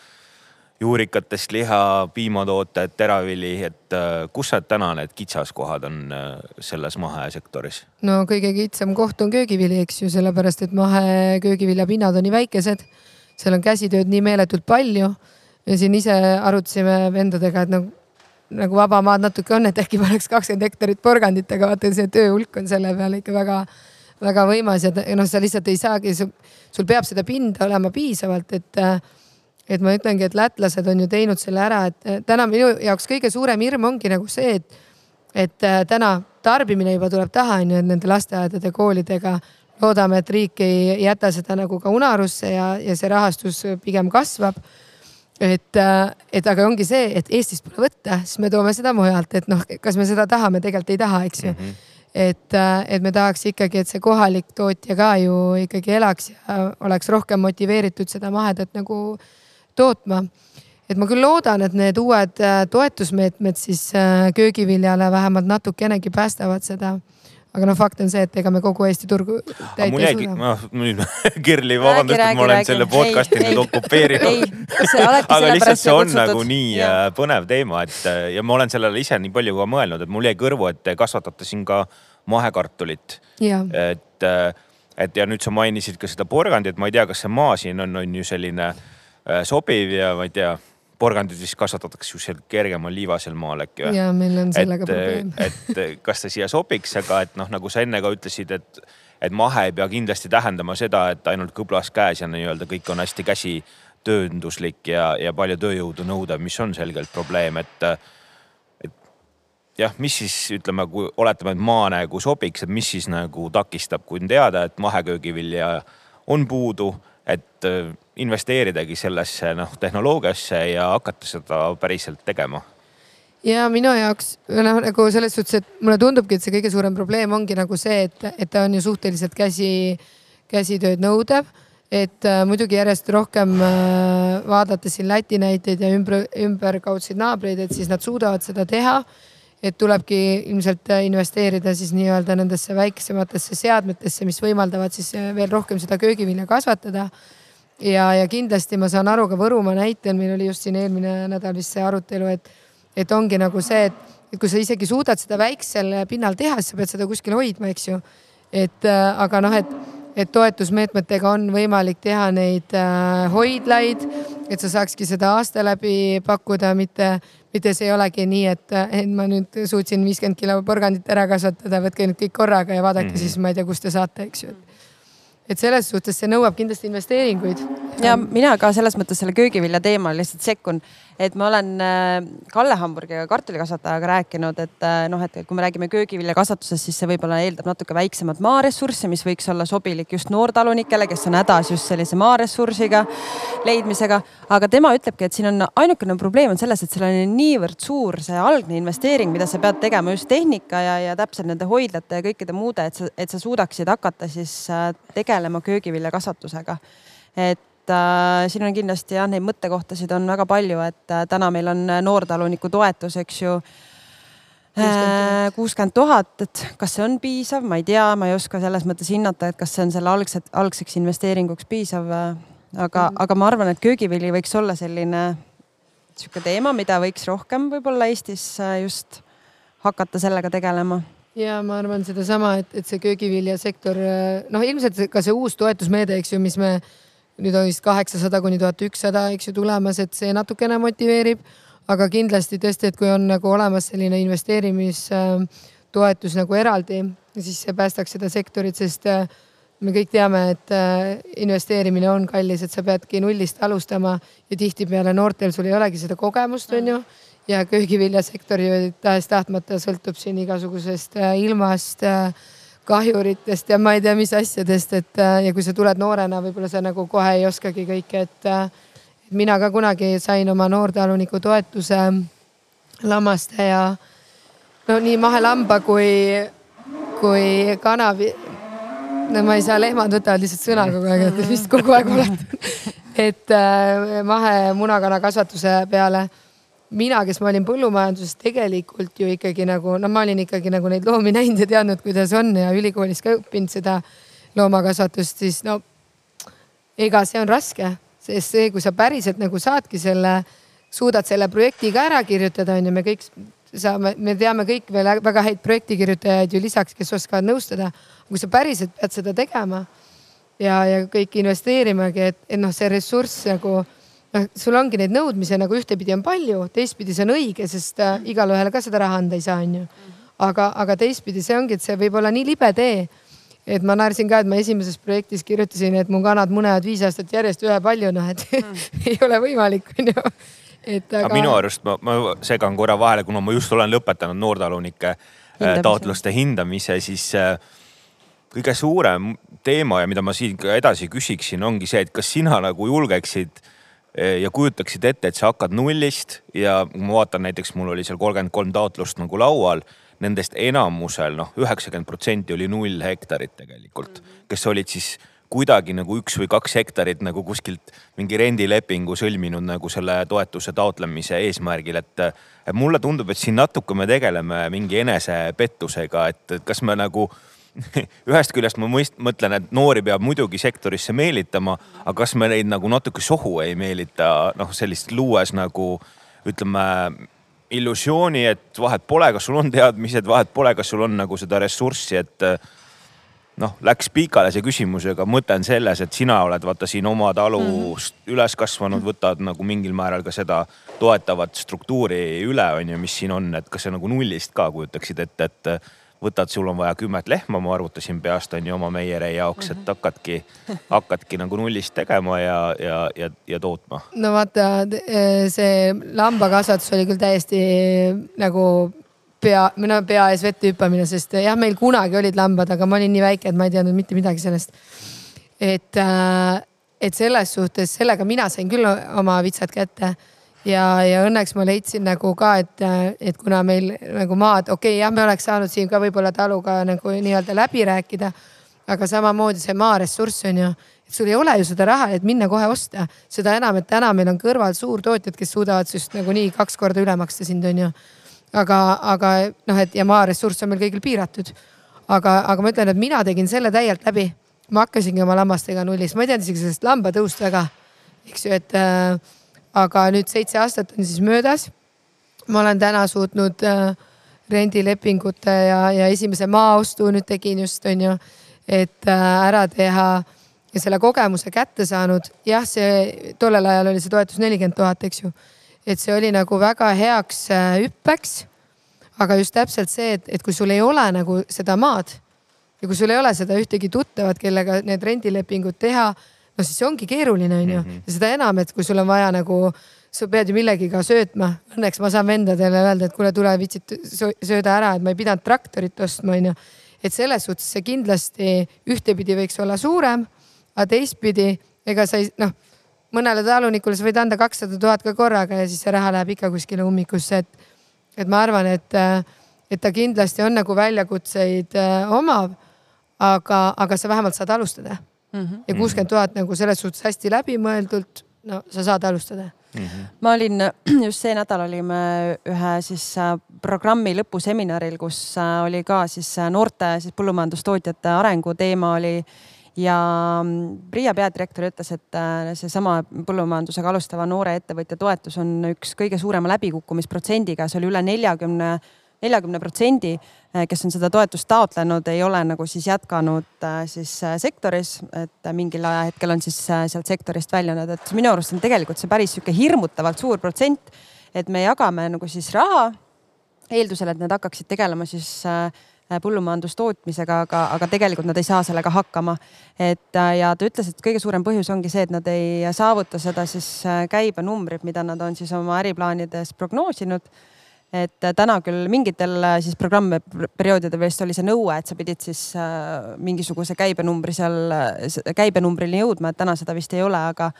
juurikatest liha, piimatooted, teravili, et äh, kus need täna need kitsaskohad on äh, selles mahesektoris? no kõige kitsam koht on köögivili, eks ju, sellepärast et maheköögivilja pinnad on nii väikesed. seal on käsitööd nii meeletult palju ja siin ise arutasime vendadega, et nagu, nagu vaba maad natuke on, et äkki paneks kakskümmend hektarit porgandit, aga vaata, see töö hulk on selle peale ikka väga, väga võimas ja noh, sa lihtsalt ei saagi, sul peab seda pinda olema piisavalt, et äh, et ma ütlengi, et lätlased on ju teinud selle ära, et täna minu jaoks kõige suurem hirm ongi nagu see, et, et äh, täna tarbimine juba tuleb taha, on ju, et nende lasteaedade, koolidega loodame, et riik ei jäta seda nagu ka unarusse ja, ja see rahastus pigem kasvab. et, äh, et aga ongi see, et Eestist pole võtta, siis me toome seda mujalt, et noh, kas me seda tahame, tegelikult ei taha, eks ju mm. -hmm et, äh, et me tahaks ikkagi, et see kohalik tootja ka ju ikkagi elaks ja oleks rohkem motiveeritud seda mahedat nagu äh, tootma. et ma küll loodan, et need uued äh, toetusmeetmed siis äh, köögiviljale vähemalt natukenegi päästavad seda aga noh, fakt on see, et ega me kogu Eesti turgu täita ei suuda. noh, nüüd Kirli, vabandust, et ma olen räägi. selle podcast'i ei, nüüd okupeerinud. aga lihtsalt see on nagu nii ja. Äh, põnev teema, et ja ma olen sellele ise nii palju ka mõelnud, et mul jäi kõrvu, et te kasvatate siin ka mahekartulit. et, et ja nüüd sa mainisid ka seda porgandit, ma ei tea, kas see maa siin on, on ju selline Äh, sobiv ja ma ei tea, porgandid vist kasvatatakse ju seal kergemal liivasel maal äkki või? ja meil on sellega et, probleem. et kas ta siia sobiks, aga et noh, nagu sa enne ka ütlesid, et, et mahe ei pea kindlasti tähendama seda, et ainult kõblas käes ja nii-öelda kõik on hästi käsitöönduslik ja, ja palju tööjõudu nõudev, mis on selgelt probleem, et jah, mis siis ütleme, kui oletame, et maa nagu sobiks, et mis siis nagu takistab, kui on teada, et maheköögivilja on puudu et äh, investeeridagi sellesse noh tehnoloogiasse ja hakata seda päriselt tegema ja minu jaoks noh, nagu selles suhtes, et mulle tundubki, et see kõige suurem probleem ongi nagu see, et, et ta on ju suhteliselt käsi, käsitööd nõudev et äh, muidugi järjest rohkem äh, vaadata siin Läti näiteid ja ümber, ümberkaudseid naabreid, et siis nad suudavad seda teha. et tulebki ilmselt äh, investeerida siis nii-öelda nendesse väiksematesse seadmetesse, mis võimaldavad siis äh, veel rohkem seda köögivilja kasvatada. Ja, ja kindlasti ma saan aru ka Võrumaa näitel, meil oli just siin eelmine nädal vist see arutelu, et, et ongi nagu see, et, et kui sa isegi suudad seda väiksel pinnal teha, siis sa pead seda kuskil hoidma, eks ju. et äh, aga noh, et et toetusmeetmetega on võimalik teha neid äh, hoidlaid, et sa saakski seda aasta läbi pakkuda, mitte, mitte see ei olegi nii, et, et ma nüüd suutsin viiskümmend kilo porgandit ära kasvatada, võtke nüüd kõik korraga ja vaadake mm -hmm. siis, ma ei tea, kust te saate, eks ju et selles suhtes see nõuab kindlasti investeeringuid. ja mina ka selles mõttes selle köögivilja teemal lihtsalt sekkun, et ma olen äh, Kalle Hamburgiga, kartulikasvatajaga rääkinud, et äh, noh, et kui me räägime köögiviljakasvatusest, siis see võib-olla eeldab natuke väiksemat maaressurssi, mis võiks olla sobilik just noortalunikele, kes on hädas just sellise maaressursiga leidmisega. aga tema ütlebki, et siin on ainukene probleem on selles, et seal on niivõrd suur see algne investeering, mida sa pead tegema just tehnika ja, ja täpselt nende hoidlate ja kõikide muude, et sa, et sa suudaksid hakata siis äh, tegelema köögiviljakasvatusega. et äh, siin on kindlasti jah, neid mõttekohtasid on väga palju, et äh, täna meil on noortaluniku toetus, eks ju äh, kuuskümmend tuhat, et kas see on piisav, ma ei tea, ma ei oska selles mõttes hinnata, et kas see on selle algset, algseks investeeringuks piisav. aga mm., aga ma arvan, et köögivili võiks olla selline sihuke teema, mida võiks rohkem võib-olla Eestis äh, just hakata sellega tegelema ja ma arvan sedasama, et, et see köögiviljasektor, noh, ilmselt ka see uus toetusmeede, eks ju, mis me nüüd on vist kaheksasada kuni tuhat ükssada, eks ju, tulemas, et see natukene motiveerib. aga kindlasti tõesti, et kui on nagu olemas selline investeerimistoetus nagu eraldi, siis see päästaks seda sektorit, sest äh, me kõik teame, et äh, investeerimine on kallis, et sa peadki nullist alustama ja tihtipeale noortel sul ei olegi seda kogemust, on ju ja köögiviljasektor ju tahes-tahtmata sõltub siin igasugusest äh, ilmast, äh, kahjuritest ja ma ei tea, mis asjadest, et äh, ja kui sa tuled noorena, võib-olla sa nagu kohe ei oskagi kõike, et mina ka kunagi sain oma noortaluniku toetuse lammaste ja no nii mahelamba kui, kui kana. no ma ei saa, lehmad võtavad lihtsalt sõna kogu aeg, et vist kogu aeg oletan. et mahe munakana kasvatuse peale mina, kes ma olin põllumajanduses tegelikult ju ikkagi nagu, no ma olin ikkagi nagu neid loomi näinud ja teadnud, kuidas on ja ülikoolis ka õppinud seda loomakasvatust, siis no ega see on raske, sest see, kui sa päriselt nagu saadki selle, suudad selle projekti ka ära kirjutada, on ju, me kõik saame, me teame kõik veel väga häid projektikirjutajaid ju lisaks, kes oskavad nõustada. kui sa päriselt pead seda tegema ja, ja kõik investeerimagi, et, et noh, see ressurss nagu noh, sul ongi neid nõudmisi nagu ühtepidi on palju, teistpidi see on õige, sest äh, igale ühele ka seda raha anda ei saa, onju. aga, aga teistpidi see ongi, et see võib olla nii libe tee. et ma naersin ka, et ma esimeses projektis kirjutasin, et mu kanad munevad viis aastat järjest ühepalju, noh et mm. ei ole võimalik, onju et aga. aga minu arust ma, ma segan korra vahele, kuna ma just olen lõpetanud noortalunike äh, taotluste hindamise, siis äh, kõige suurem teema ja mida ma siin ka edasi küsiksin, ongi see, et kas sina nagu julgeksid ja kujutaksid ette, et sa hakkad nullist ja ma vaatan näiteks, mul oli seal kolmkümmend kolm taotlust nagu laual, nendest enamusel noh, üheksakümmend protsenti oli null hektarit tegelikult, kes olid siis kuidagi nagu üks või kaks hektarit nagu kuskilt mingi rendilepingu sõlminud nagu selle toetuse taotlemise eesmärgil, et mulle tundub, et siin natuke me tegeleme mingi enesepettusega, et kas me nagu ühest küljest ma mõist-, mõtlen, et noori peab muidugi sektorisse meelitama, aga kas me neid nagu natuke sohu ei meelita, noh, sellist luues nagu ütleme illusiooni, et vahet pole, kas sul on teadmised, vahet pole, kas sul on nagu seda ressurssi, et noh, läks pikale see küsimus, aga mõte on selles, et sina oled vaata siin oma talust mm -hmm. üles kasvanud, võtad nagu mingil määral ka seda toetavat struktuuri üle, on ju, mis siin on, et kas sa nagu nullist ka kujutaksid ette, et, et võtad, sul on vaja kümmet lehma, ma arvutasin peast on ju oma meieri jaoks, et mhm. hakkadki, hakkadki nagu nullist tegema ja, ja, ja, ja tootma. no vaata, see lambakasvatus oli küll täiesti nagu pea, või no pea ees vette hüppamine, sest jah, meil kunagi olid lambad, aga ma olin nii väike, et ma ei teadnud mitte midagi sellest. et, äh, et selles suhtes, sellega mina sain küll oma vitsad kätte ja, ja õnneks ma leidsin nagu ka, et, et kuna meil nagu maad, okei okay,, jah, me oleks saanud siin ka võib-olla taluga nagu nii-öelda läbi rääkida. aga samamoodi see maaressurss on ju, et sul ei ole ju seda raha, et minna kohe osta. seda enam, et täna meil on kõrval suurtootjad, kes suudavad just nagunii kaks korda üle maksta sind on ju. aga, aga noh, et ja maaressurss on meil kõigil piiratud. aga, aga ma ütlen, et mina tegin selle täielt läbi. ma hakkasingi oma lammastega nullist, ma ei teadnud isegi sellest lambatõust väga, eks ju, et äh, aga nüüd seitse aastat on siis möödas. ma olen täna suutnud äh, rendilepingute ja, ja esimese maaostu nüüd tegin just on ju, et äh, ära teha ja selle kogemuse kätte saanud. jah, see tollel ajal oli see toetus nelikümmend tuhat, eks ju. et see oli nagu väga heaks äh, hüppeks. aga just täpselt see, et, et kui sul ei ole nagu seda maad ja kui sul ei ole seda ühtegi tuttavat, kellega need rendilepingud teha, no siis see ongi keeruline, on ju. ja seda enam, et kui sul on vaja nagu sa pead ju millegiga söötma. Õnneks ma saan vendadele öelda, et kuule, tule vitsid sööda ära, et ma ei pidanud traktorit ostma, onju. et selles suhtes see kindlasti ühtepidi võiks olla suurem, aga teistpidi ega sa ei noh, mõnele talunikule sa võid anda kakssada tuhat ka korraga ja siis see raha läheb ikka kuskile ummikusse, et, et ma arvan, et, et ta kindlasti on nagu väljakutseid äh, omav. aga, aga sa vähemalt saad alustada mm. -hmm. ja kuuskümmend tuhat nagu selles suhtes hästi läbimõeldult, no sa saad alustada Mm -hmm. ma olin, just see nädal olime ühe siis äh, programmi lõpuseminaril, kus äh, oli ka siis äh, noorte siis põllumajandustootjate arengu teema oli ja Priia mm, peadirektor ütles, et seesama põllumajandusega alustava noore ettevõtja toetus on üks kõige suurema läbikukkumisprotsendiga, see oli üle neljakümne 40 neljakümne protsendi, eh, kes on seda toetust taotlenud, ei ole nagu siis jätkanud eh, siis eh, sektoris, et mingil ajahetkel on siis sealt sektorist väljunud, et minu arust on tegelikult see päris sihuke hirmutavalt suur protsent. et me jagame nagu siis raha eeldusel, et nad hakkaksid tegelema siis põllumajandustootmisega, aga, aga tegelikult nad ei saa sellega hakkama. et ja ta ütles, et kõige suurem põhjus ongi see, et nad ei saavuta seda siis käibenumbrit, mida nad on siis oma äriplaanides prognoosinud et äh, täna küll mingitel äh, siis programmperioodidel vist oli see nõue, et sa pidid siis äh, mingisuguse käibenumbri seal, käibenumbrini jõudma, et täna seda vist ei ole, aga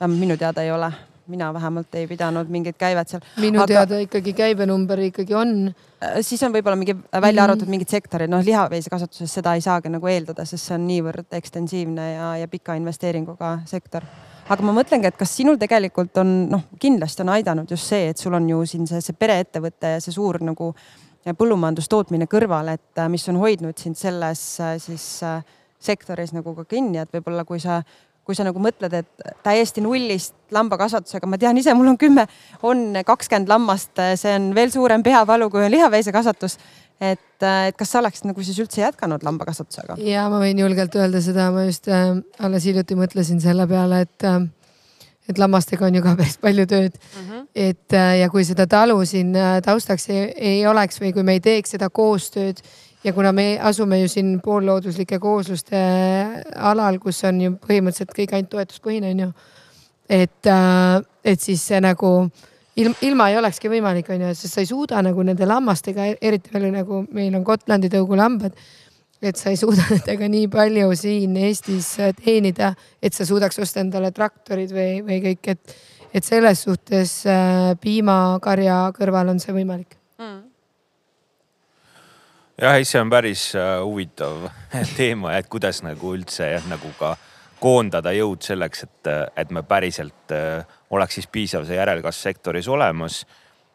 vähemalt minu teada ei ole. mina vähemalt ei pidanud mingit käivet seal. minu aga, teada ikkagi käibenumber ikkagi on. siis on võib-olla mingi välja arvatud mm mingid sektorid, noh lihaveisekasvatuses seda ei saagi nagu eeldada, sest see on niivõrd ekstensiivne ja, ja pika investeeringuga sektor aga ma mõtlengi, et kas sinul tegelikult on noh, kindlasti on aidanud just see, et sul on ju siin see, see pereettevõte ja see suur nagu põllumajandustootmine kõrval, et mis on hoidnud sind selles siis sektoris nagu ka kinni, et võib-olla kui sa kui sa nagu mõtled, et täiesti nullist lambakasvatusega, ma tean ise, mul on kümme, on kakskümmend lammast, see on veel suurem peavalu, kui on lihaveisekasvatus et, äh, et kas sa oleksid nagu siis üldse jätkanud lambakasvatusega? ja ma võin julgelt öelda seda, ma just äh, alles hiljuti mõtlesin selle peale, et äh, et lammastega on ju ka päris palju tööd mm. -hmm. et äh, ja kui seda talu siin äh, taustaks ei, ei oleks või kui me ei teeks seda koostööd ja kuna me asume ju siin poollooduslike koosluste äh, alal, kus on ju põhimõtteliselt kõik ainult toetuspõhine on ju. et, et siis see nagu äh, ilma, ilma ei olekski võimalik, on ju, sest sa ei suuda nagu nende lammastega, eriti veel nagu meil on Gotlandi tõugulambad. et sa ei suuda nendega nii palju siin Eestis teenida, et sa suudaks osta endale traktorid või, või kõik, et, et selles suhtes äh, piimakarja kõrval on see võimalik mm jah, ei, see on päris äh, huvitav teema, et kuidas nagu üldse jah, nagu ka koondada jõud selleks, et, et me päriselt äh, oleks siis piisav see järelkasv sektoris olemas.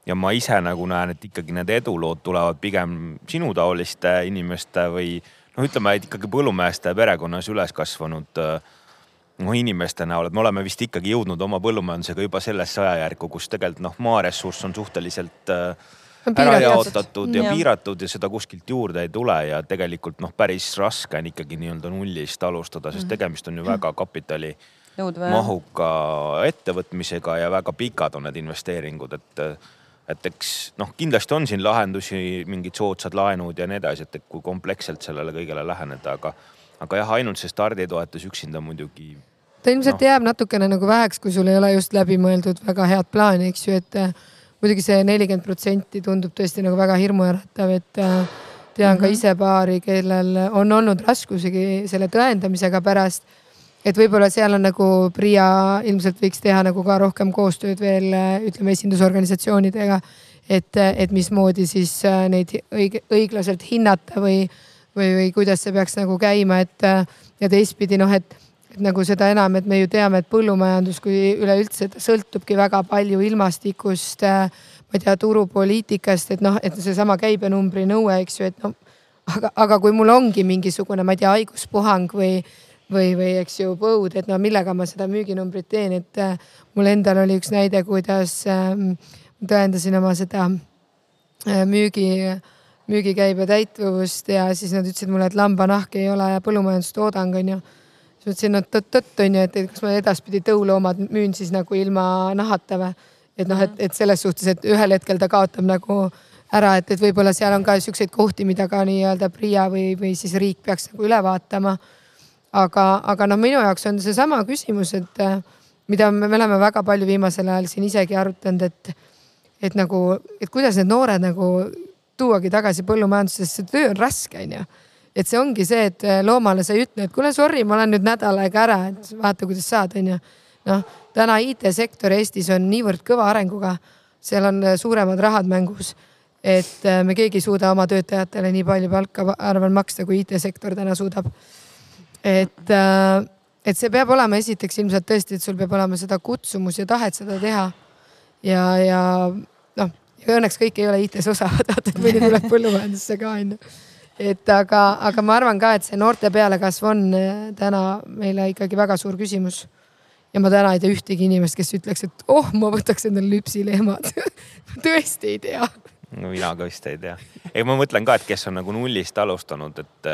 ja ma ise nagu näen, et ikkagi need edulood tulevad pigem sinutaoliste inimeste või noh, ütleme, et ikkagi põllumeeste perekonnas üles kasvanud noh inimeste näol, et me oleme vist ikkagi jõudnud oma põllumajandusega juba sellesse ajajärku, kus tegelikult noh, maaressurss on suhteliselt äh, ära jaotatud ja, ja piiratud ja seda kuskilt juurde ei tule ja tegelikult noh, päris raske on ikkagi nii-öelda nullist alustada, sest mhm. tegemist on ju väga kapitali mahuka ettevõtmisega ja väga pikad on need investeeringud, et et eks noh, kindlasti on siin lahendusi, mingid soodsad laenud ja nii edasi, et kui kompleksselt sellele kõigele läheneda, aga, aga jah, ainult see starditoetus üksinda muidugi. ta ilmselt no. jääb natukene nagu väheks, kui sul ei ole just läbimõeldud väga head plaani, eks ju, et muidugi see nelikümmend protsenti tundub tõesti nagu väga hirmuäratav, et äh, tean mm -hmm. ka mhm. ise paari, kellel on olnud raskusigi selle tõendamisega pärast. Et võib-olla seal on nagu PRIA ilmselt võiks teha nagu ka rohkem koostööd veel äh, ütleme esindusorganisatsioonidega. et, et mismoodi siis äh, neid õige, õiglaselt hinnata või, või, või kuidas see peaks nagu käima, et ja teistpidi noh, et, et nagu seda enam, et me ju teame, et põllumajandus kui üleüldse sõltubki väga palju ilmastikust, ma ei tea, turupoliitikast, et noh, et seesama käibenumbri nõue, eks ju, et noh, aga, aga kui mul ongi mingisugune, ma ei tea, haiguspuhang või või, või eks ju põud, et no millega ma seda müüginumbrit teen, et äh, mul endal oli üks näide, kuidas äh, tõendasin oma seda äh, müügi, müügikäibe täituvust ja siis nad ütlesid mulle, et lambanahk ei ole põllumajandustoodang, onju. siis ma ütlesin, no tõtt-tõtt onju, et kas ma edaspidi tõuloomad müün siis nagu ilma nahata või. et noh, et, et selles suhtes, et ühel hetkel ta kaotab nagu ära, et, et võib-olla seal on ka siukseid kohti, mida ka nii-öelda PRIA või, või siis riik peaks nagu üle vaatama aga, aga noh, minu jaoks on seesama küsimus, et äh, mida me, me oleme väga palju viimasel ajal siin isegi arutanud, et, et nagu, et kuidas need noored nagu tuuagi tagasi see töö on raske, onju. et see ongi see, et äh, loomale sa ei ütle, et kuule, sorry, ma olen nüüd nädal aega ära, et vaata, kuidas saad, onju. noh, täna IT-sektor Eestis on niivõrd kõva arenguga, seal on äh, suuremad rahad mängus et me keegi ei suuda oma töötajatele nii palju palka, arvan, maksta, kui IT-sektor täna suudab et, äh, et see peab olema esiteks ilmselt tõesti, et sul peab olema seda kutsumus ja tahet seda teha. ja, ja noh, õnneks kõik ei ole IT-s osavad, vaata, et mõni tuleb põllumajandusse ka onju. et aga, aga ma arvan ka, et see noorte pealekasv on äh, täna meile ikkagi väga suur küsimus ja ma täna ei tea ühtegi inimest, kes ütleks, et oh, ma võtaks endale lüpsilehmad tõesti ei tea no mina ka vist ei tea. ei, ma mõtlen ka, et kes on nagu nullist alustanud, et,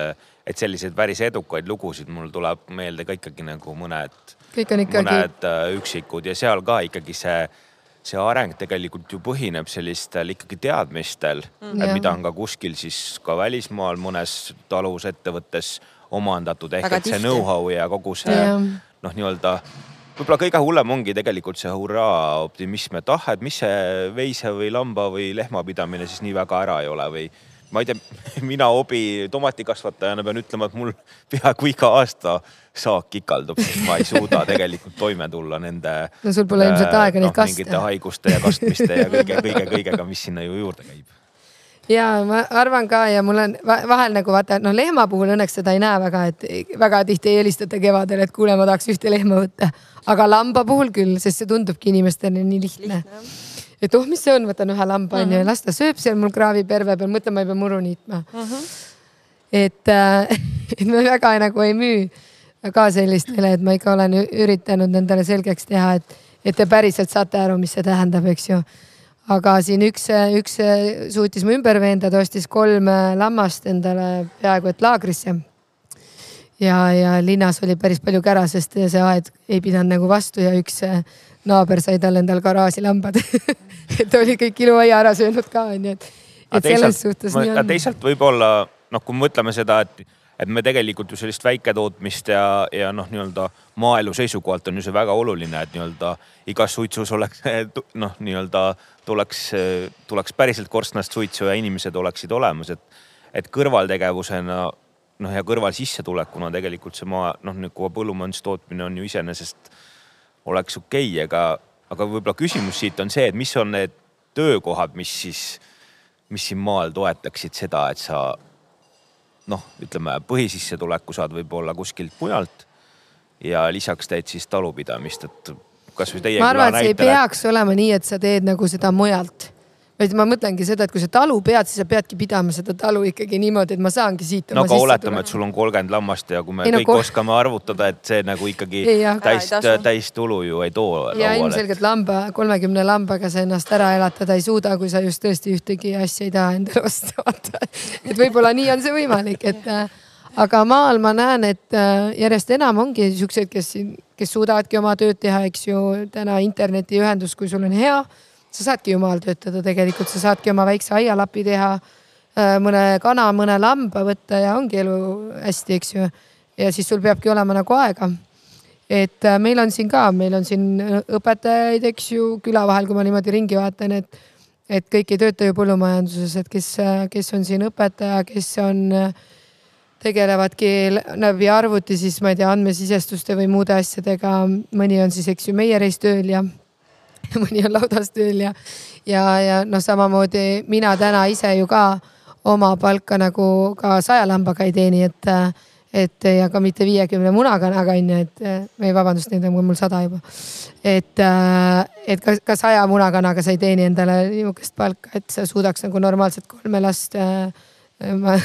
et selliseid päris edukaid lugusid mul tuleb meelde ka ikkagi nagu mõned. ikkagi. mõned äh, üksikud ja seal ka ikkagi see, see areng tegelikult ju põhineb sellistel ikkagi teadmistel mm., mida on ka kuskil siis ka välismaal mõnes talus ettevõttes omandatud ehk Väga et see know-how ja kogu see noh, nii-öelda võib-olla kõige hullem ongi tegelikult see hurraa optimism, et ah, et mis see veise või lamba või lehmapidamine siis nii väga ära ei ole või ma ei tea, mina hobi tomatikasvatajana pean ütlema, et mul peaaegu iga aasta saak ikaldub, sest ma ei suuda tegelikult toime tulla nende. no sul pole ilmselt äh, aega neid no, kaste. mingite haiguste ja kastmiste ja kõige, kõige, kõigega, mis sinna ju juurde käib ja ma arvan ka ja mul on vahel nagu vaata, noh, lehma puhul õnneks seda ei näe väga, et väga tihti ei helistata kevadel, et kuule, ma tahaks ühte lehma võtta. aga lamba puhul küll, sest see tundubki inimestele nii lihtne. Et oh, mis see on, võtan ühe lamba onju uh -huh. ja las ta sööb seal mul kraaviperve peal, mõtlen, ma ei pea muru niitma uh. -huh. et äh,, et me väga nagu ei müü ka sellistele, et ma ikka olen üritanud nendele selgeks teha, et, et te päriselt saate aru, mis see tähendab, eks ju aga siin üks, üks suutis mu ümber veenda, ta ostis kolm lammast endale peaaegu et laagrisse. ja, ja linnas oli päris palju kära, sest see aed ei pidanud nagu vastu ja üks naaber sai talle endale garaaži lambad et oli kõik iluaia ära söönud ka onju, et, et selles suhtes nii on. teisalt võib-olla noh, kui me mõtleme seda, et et me tegelikult ju sellist väiketootmist ja, ja noh, nii-öelda maaelu seisukohalt on ju see väga oluline, et nii-öelda igas suitsus oleks noh, nii-öelda tuleks, tuleks päriselt korstnast suitsu ja inimesed oleksid olemas, et, et kõrvaltegevusena noh, ja kõrvalsissetulekuna tegelikult see maa noh, nagu põllumajandustootmine on ju iseenesest oleks okei okay,, aga, aga võib-olla küsimus siit on see, et mis on need töökohad, mis siis, mis siin maal toetaksid seda, et sa noh, ütleme põhisissetuleku saad võib-olla kuskilt mujalt ja lisaks teed siis talupidamist, et kasvõi teie. ma arvan, et see ei peaks olema nii, et sa teed nagu seda mujalt vaid ma mõtlengi seda, et kui sa talu pead, siis sa peadki pidama seda talu ikkagi niimoodi, et ma saangi siit. no aga oletame, et sul on kolmkümmend lammast ja kui me ei, no, kõik ko... oskame arvutada, et see nagu ikkagi ei, jah, täis, täistulu ju ei too. ja ilmselgelt lamba, kolmekümne lambaga sa ennast ära elatada ei suuda, kui sa just tõesti ühtegi asja ei taha endale osta, vaata. et võib-olla nii on see võimalik, et äh, aga maal ma näen, et äh, järjest enam ongi siukseid, kes, kes suudavadki oma tööd teha, eks ju, täna internetiühendus, kui sul on hea sa saadki ju maal töötada tegelikult, sa saadki oma väikse aialapi teha, äh, mõne kana, mõne lamba võtta ja ongi elu hästi, eks ju. ja siis sul peabki olema nagu aega. et äh, meil on siin ka, meil on siin õpetajaid, eks ju, küla vahel, kui ma niimoodi ringi vaatan, et, et kõik ei tööta ju põllumajanduses, et kes, kes on siin õpetaja, kes on tegelevadki läbi arvuti siis ma ei tea, andmesisestuste või muude asjadega. mõni on siis, eks ju, meie reistööl ja mõni on laudas tööl ja, ja, ja noh, samamoodi mina täna ise ju ka oma palka nagu ka saja lambaga ei teeni, et, et ja ka mitte viiekümne munakanaga on ju, et või vabandust, neid on mul sada juba. et, et ka, ka saja munakanaga sa ei teeni endale nihukest palka, et sa suudaks nagu normaalselt kolme last äh,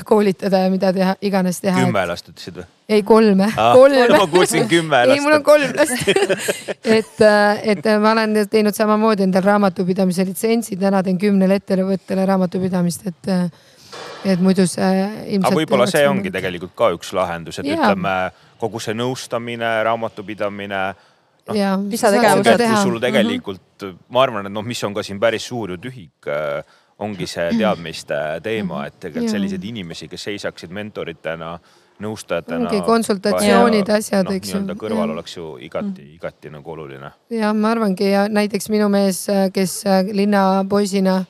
koolitada ja mida teha, iganes teha. kümme last ütlesid või? ei, kolme ah,. kolme. ma kuulsin kümme last. ei, mul on kolm last et, äh, et ma olen teinud samamoodi endal raamatupidamise litsentsi, täna teen kümnele ettevõttele raamatupidamist, et, äh, et muidu see ilmselt. aga võib-olla see ongi mõnda. tegelikult ka üks lahendus, et ja. ütleme kogu see nõustamine, raamatupidamine noh, lisategevused. sul tegelikult mm, -hmm. ma arvan, et noh, mis on ka siin päris suur ju tühik äh, ongi see teadmiste teema, et tegelikult selliseid inimesi, kes seisaksid mentoritena, nõustajatena. ongi konsultatsioonid, asjad no,, eks ju. nii-öelda kõrval ja. oleks ju igati, igati nagu oluline. jah, ma arvangi ja näiteks minu mees, kes linnapoisina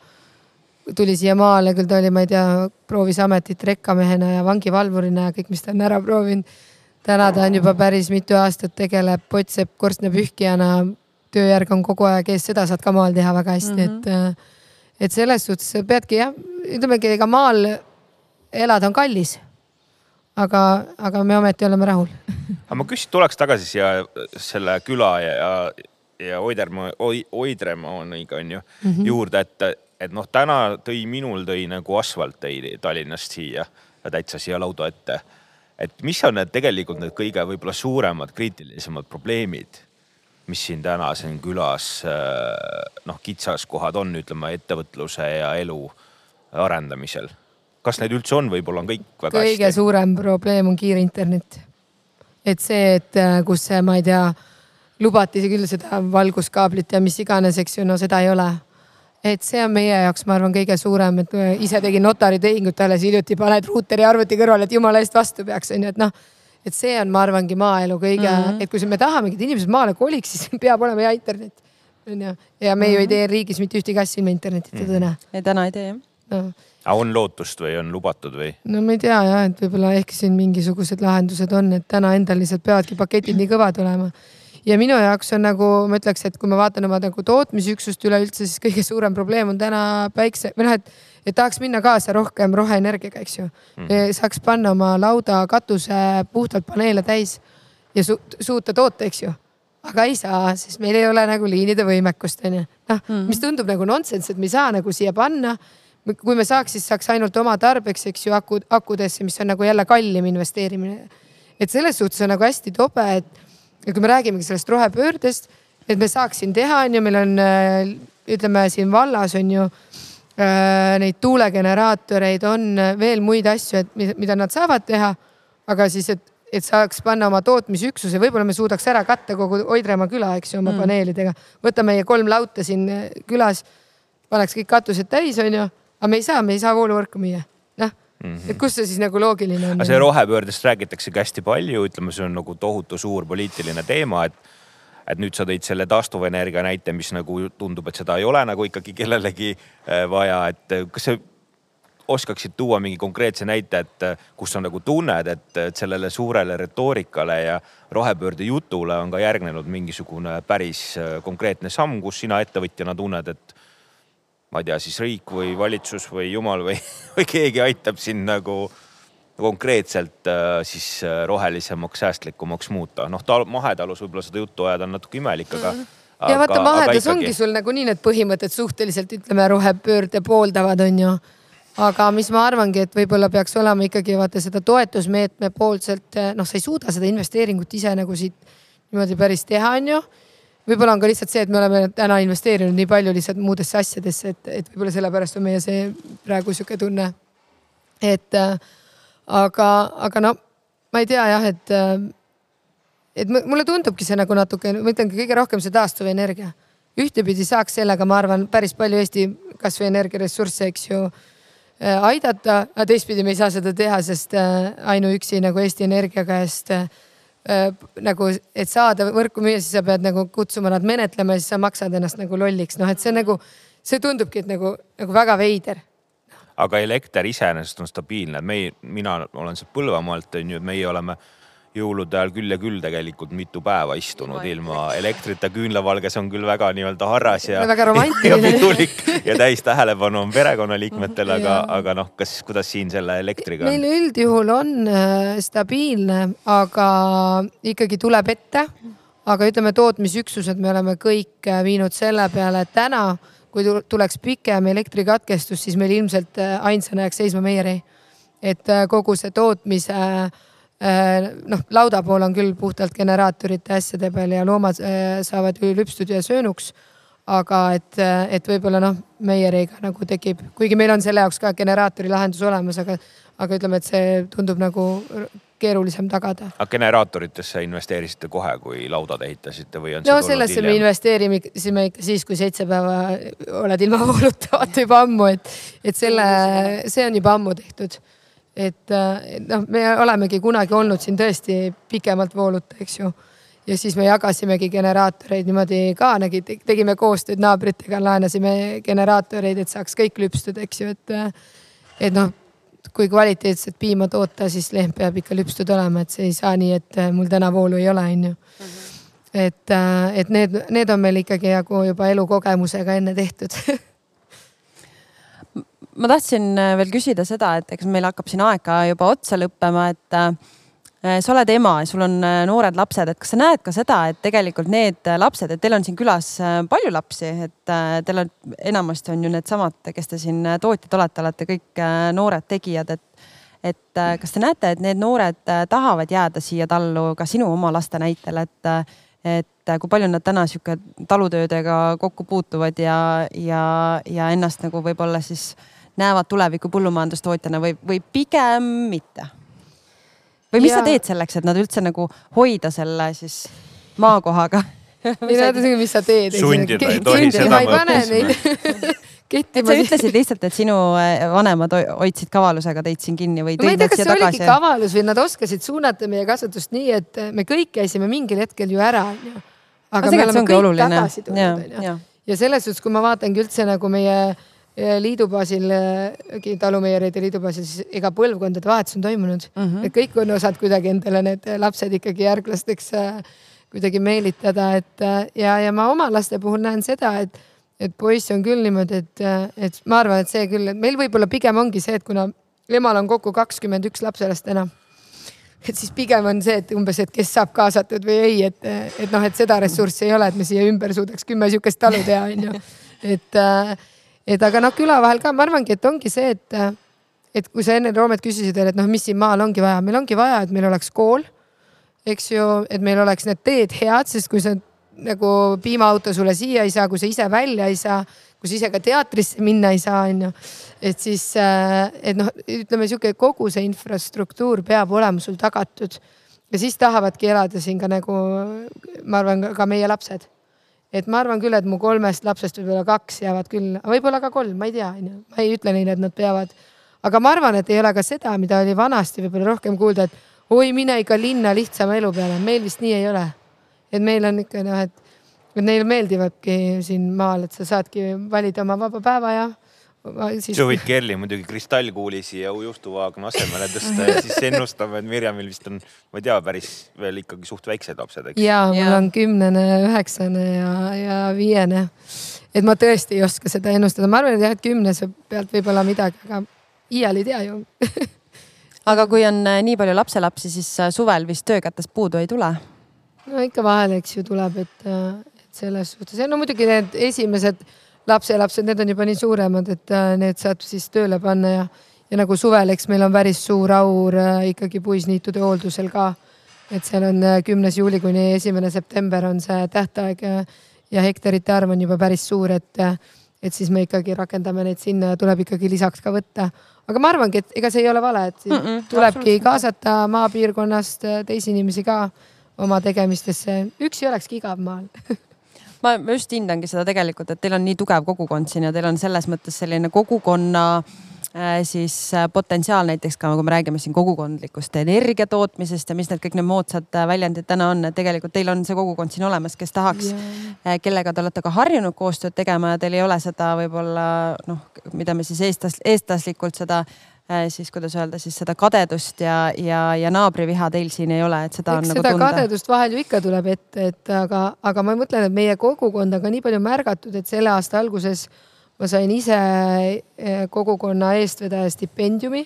tuli siia maale, küll ta oli, ma ei tea, proovis ametit rekkamehena ja vangivalvurina ja kõik, mis ta on ära proovinud. täna ta on juba päris mitu aastat tegeleb Potsepp korstnapühkijana. tööjärg on kogu aeg ees, seda saad ka maal teha väga hästi mm, -hmm. et äh, et selles suhtes peadki jah, ütlemegi, ega maal elada on kallis. aga, aga me ometi oleme rahul. aga ma küsin, tuleks tagasi siia selle küla ja, ja Oidermaa, Oidremaaniga on ju mm -hmm. juurde, et, et noh, täna tõi minul tõi nagu asfalt tõi Tallinnast siia täitsa siia lauda ette. et mis on need tegelikult need kõige võib-olla suuremad kriitilisemad probleemid mis siin täna siin külas äh, noh, kitsaskohad on, ütleme ettevõtluse ja elu arendamisel. kas neid üldse on, võib-olla on kõik väga kõige hästi? kõige suurem probleem on kiire internet. et see, et äh, kus see, ma ei tea, lubati küll seda valguskaablit ja mis iganes, eks ju, no seda ei ole et see on meie jaoks, ma arvan, kõige suurem, et ise tegin notaritehingut alles hiljuti, paned ruuteri arvuti kõrvale, et jumala eest vastu peaks, onju, et noh et see on, ma arvangi, maaelu kõige mm, -hmm. et kui me tahamegi, et inimesed maale koliks, siis peab olema hea internet. onju, ja me mm -hmm. ju ei mhm. tee riigis mitte ühtegi asja ilma internetita mm -hmm. täna. ei, täna ei tee jah no.. aga on lootust või on lubatud või? no ma ei tea jah, et võib-olla ehk siin mingisugused lahendused on, et täna endal lihtsalt peavadki paketid nii kõvad olema ja minu jaoks on nagu ma ütleks, et kui ma vaatan oma nagu tootmisüksust üleüldse, siis kõige suurem probleem on täna päikse või noh, et et tahaks minna kaasa rohkem roheenergiaga, eks ju mm.. saaks panna oma lauda katuse puhtalt paneele täis ja su suuta toota, eks ju. aga ei saa, sest meil ei ole nagu liinide võimekust, onju. noh mm., mis tundub nagu nonsense, et me ei saa nagu siia panna. kui me saaks, siis saaks ainult oma tarbeks, eks ju, akud, akudesse, mis on nagu jälle kallim investeerimine. et selles suhtes on nagu hästi tobe, et, et kui me räägimegi sellest rohepöördest, et me saaks siin teha, on ju, meil on ütleme siin vallas on ju Äh, neid tuulegeneraatoreid, on veel muid asju, et mida nad saavad teha. aga siis, et, et saaks panna oma tootmisüksuse, võib-olla me suudaks ära katta kogu Oidremaa küla, eks ju, oma mm. paneelidega. võta meie kolm lauta siin äh, külas, paneks kõik katused täis, onju, aga me ei saa, me ei saa vooluvõrku müüa, Mm -hmm. et kus see siis nagu loogiline on? see rohepöördest räägitaksegi hästi palju, ütleme, see on nagu tohutu suur poliitiline teema, et et nüüd sa tõid selle taastuvenergia näite, mis nagu tundub, et seda ei ole nagu ikkagi kellelegi äh, vaja, et äh, kas sa oskaksid tuua mingi konkreetse näite, et äh, kus sa nagu tunned, et sellele suurele retoorikale ja rohepöörde jutule on ka järgnenud mingisugune päris konkreetne samm, kus sina ettevõtjana tunned, et ma ei tea, siis riik või valitsus või jumal või, või keegi aitab sind nagu konkreetselt äh, siis äh, rohelisemaks, säästlikumaks muuta. noh, mahetalus võib-olla seda juttu ajada on natuke imelik, aga mm. ja vaata, mahedas ongi sul nagunii need põhimõtted suhteliselt ütleme rohepöörde pooldavad, on ju. aga mis ma arvangi, et võib-olla peaks olema ikkagi vaata seda toetusmeetme poolselt, noh, sa ei suuda seda investeeringut ise nagu siit niimoodi päris teha, on ju võib-olla on ka lihtsalt see, et me oleme täna investeerinud nii palju lihtsalt muudesse asjadesse, et, et võib-olla sellepärast on meie see praegu sihuke tunne. et äh, aga, aga no ma ei tea jah, et, äh, et mulle tundubki see nagu natuke, ma ütlengi kõige rohkem see taastuvenergia. ühtepidi saaks sellega, ma arvan, päris palju Eesti kasvõi energiaressursse, eks ju äh, aidata, aga teistpidi me ei saa seda teha, sest äh, ainuüksi nagu Eesti Energia käest äh, nagu, et saada võrku müüa, siis sa pead nagu kutsuma nad menetlema ja siis sa maksad ennast nagu lolliks, noh, et see nagu, see tundubki, et nagu, nagu väga veider. Aga elekter iseenesest on stabiilne, meie, mina olen sealt Põlvamaalt on ju, meie oleme jõulude ajal küll ja küll tegelikult mitu päeva istunud ilma elektrita. küünlavalges on küll väga nii-öelda harras ja, ja pidulik ja täis tähelepanu on perekonnaliikmetel, aga aga noh, kas, kuidas siin selle elektriga meil on? üldjuhul on äh, stabiilne, aga ikkagi tuleb ette. aga ütleme, tootmisüksused me oleme kõik äh, viinud selle peale, et täna, kui tu- tuleks pikem elektrikatkestus, siis meil ilmselt äh, ainsana jääks seisma Meieri. et kogu see tootmise äh, noh, lauda pool on küll puhtalt generaatorite asjade peal ja loomad äh, saavad ju lüpstud ja söönuks aga et, et võib-olla noh, Meieriga nagu tekib, kuigi meil on selle jaoks ka generaatori lahendus olemas, aga, aga ütleme, et see tundub nagu keerulisem tagada. aga generaatoritesse investeerisite kohe, kui laudad ehitasite või on no see sellesse tulnud me hiljem? investeerisime ikka siis, kui seitse päeva oled ilma vooluta, vaata juba ammu, et, et selle, see on juba ammu tehtud. Et, et noh, me olemegi kunagi olnud siin tõesti pikemalt vooluta, eks ju ja siis me jagasimegi generaatoreid niimoodi ka, nägi, tegime koostööd naabritega, laenasime generaatoreid, et saaks kõik lüpstud, eks ju, et. et noh, kui kvaliteetset piima toota, siis lehm peab ikka lüpstud olema, et see ei saa nii, et mul täna voolu ei ole, on ju. et, et need, need on meil ikkagi nagu juba elukogemusega enne tehtud ma tahtsin äh, veel küsida seda, et eks meil hakkab siin aeg ka juba otsa lõppema, et äh, sa oled ema ja sul on äh, noored lapsed, et kas sa näed ka seda, et tegelikult need lapsed, et teil on siin külas palju lapsi, et teil on enamasti on ju needsamad, kes te siin tootjad olete, olete kõik noored tegijad, et et kas te näete, et need noored tahavad jääda siia tallu ka sinu oma laste näitel, et, et kui palju nad täna sihuke talutöödega kokku puutuvad ja, ja, ja ennast nagu võib-olla siis näevad tuleviku põllumajandustootjana või, või pigem mitte? või mis ja. Sa teed selleks, et nad üldse nagu hoida selle siis maakohaga? ei no mis sa teed. Sundida ei tohi, seda ma ei õppisin. kettima sa ütlesid lihtsalt, et sinu äh, vanemad hoi- hoidsid kavalusega teid siin kinni või ma ei tea, nad kas see oligi tagasi? kavalus või nad oskasid suunata meie kasvatust nii, et me kõik käisime mingil hetkel ju ära, onju. aga me tegelikult see oleme kõik oluline. tagasi tulnud, onju. ja selles suhtes, kui ma vaatangi üldse nagu meie eh, liidu baasil, eh, talumeieride liidu baasil, siis ega põlvkondade vahetus on toimunud mm. -hmm. et kõik on osanud kuidagi endale need lapsed ikkagi järglasteks äh, kuidagi meelitada, et äh, ja, ja ma oma laste puhul näen seda, et et poiss on küll niimoodi, et, et ma arvan, et see küll, et meil võib-olla pigem ongi see, et kuna emal on kokku kakskümmend üks lapselast enam. et siis pigem on see, et umbes, et kes saab kaasatud või ei, et, et noh, et seda ressurssi ei ole, et me siia ümber suudaks kümme sihukest talu teha, onju. et, et aga noh, küla vahel ka, ma arvangi, et ongi see, et, et kui sa enne Roomet küsisid veel, et noh, mis siin maal ongi vaja, meil ongi vaja, et meil oleks kool. eks ju, et meil oleks need teed head, sest kui sa nagu piimaauto sulle siia ei saa, kui sa ise välja ei saa, kui sa ise ka teatrisse minna ei saa, onju. et siis, et noh, ütleme sihuke kogu see infrastruktuur peab olema sul tagatud. ja siis tahavadki elada siin ka nagu, ma arvan, ka meie lapsed. Et ma arvan küll, et mu kolmest lapsest võib-olla kaks jäävad küll, võib-olla ka kolm, ma ei tea, onju. ma ei ütle neile, et nad peavad. aga ma arvan, et ei ole ka seda, mida oli vanasti võib-olla rohkem kuulda, et oi, mine ikka linna lihtsama elu peale. meil vist nii ei ole et meil on ikka noh, et, et neile meeldivadki siin maal, et sa saadki valida oma vaba päeva ja siis.... sa võid Kerli muidugi kristallkuuli siia juustuvaagna asemele tõsta ja siis ennustame, et Mirjamil vist on, ma ei tea, päris veel ikkagi suht väiksed lapsed, eks? ja mul on kümnene, üheksane ja, ja viiene. et ma tõesti ei oska seda ennustada, ma arvan, et jah, et kümnese pealt võib-olla midagi, aga iial ei tea ju aga kui on äh, nii palju lapselapsi, siis äh, suvel vist töökätest puudu ei tule? no ikka vahel, eks ju, tuleb, et, et selles suhtes ja no muidugi need esimesed lapselapsed, need on juba nii suuremad, et äh, need saab siis tööle panna ja, ja nagu suvel, eks meil on päris suur aur äh, ikkagi puisniitude hooldusel ka. et seal on äh, kümnes juuli kuni esimene september on see tähtaeg ja, ja hektarite arv on juba päris suur, et, et siis me ikkagi rakendame neid sinna ja tuleb ikkagi lisaks ka võtta. aga ma arvangi, et ega see ei ole vale, et mm -mm, tulebki kaasata maapiirkonnast teisi inimesi ka oma tegemistesse. üksi olekski igav maal ma just hindangi seda tegelikult, et teil on nii tugev kogukond siin ja teil on selles mõttes selline kogukonna äh, siis äh, potentsiaal näiteks ka, kui me räägime siin kogukondlikust energia tootmisest ja mis need kõik need moodsad äh, väljendid täna on, et tegelikult teil on see kogukond siin olemas, kes tahaks, kellega te olete ka harjunud koostööd tegema ja teil ei ole seda võib-olla noh, mida me siis eestlas, eestlaslikult seda äh, siis kuidas öelda siis seda kadedust ja, ja, ja naabriviha teil siin ei ole, et seda eks on nagu seda tunda. kadedust vahel ju ikka tuleb ette, et aga, aga ma mõtlen, et meie kogukond on ka nii palju märgatud, et selle aasta alguses ma sain ise eh, kogukonna eestvedaja stipendiumi.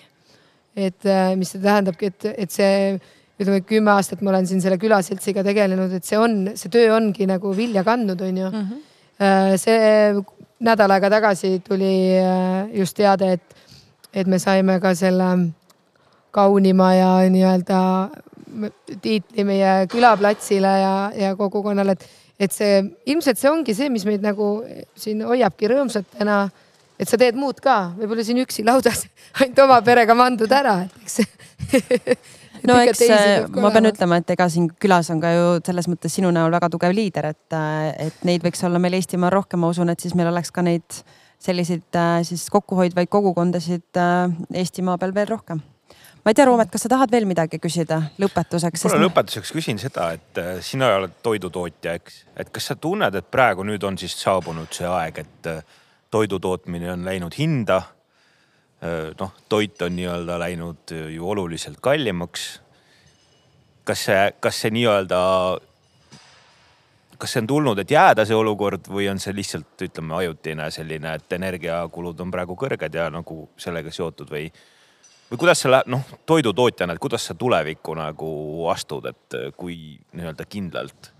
et eh, mis see tähendabki, et, et see ütleme, kümme aastat ma olen siin selle külaseltsiga tegelenud, et see on, see töö ongi nagu vilja kandnud, onju mm. -hmm. see nädal aega tagasi tuli just teade, et, et me saime ka selle kaunima ja nii-öelda tiitli meie külaplatsile ja, ja kogukonnale, et, et see ilmselt see ongi see, mis meid nagu siin hoiabki rõõmsatena. et sa teed muud ka, võib-olla siin üksi laudas ainult oma perega mandud ära, et eks no eks ma pean ütlema, et ega siin külas on ka ju selles mõttes sinu näol väga tugev liider, et, et neid võiks olla meil Eestimaal rohkem, ma usun, et siis meil oleks ka neid selliseid siis kokkuhoidvaid kogukondasid Eestimaa peal veel rohkem ma ei tea, Roomet, kas sa tahad veel midagi küsida lõpetuseks? kuule, lõpetuseks küsin seda, et äh, sina oled toidutootja, eks, et kas sa tunned, et praegu nüüd on siis saabunud see aeg, et äh, toidu tootmine on läinud hinda. Äh, noh, toit on nii-öelda läinud ju oluliselt kallimaks. kas see, kas see nii-öelda, kas see on tulnud, et jääda see olukord või on see lihtsalt ütleme ajutine selline, et energiakulud on praegu kõrged ja nagu sellega seotud või või kuidas sa noh, toidutootjana, et kuidas sa tulevikku nagu astud, et kui nii-öelda kindlalt,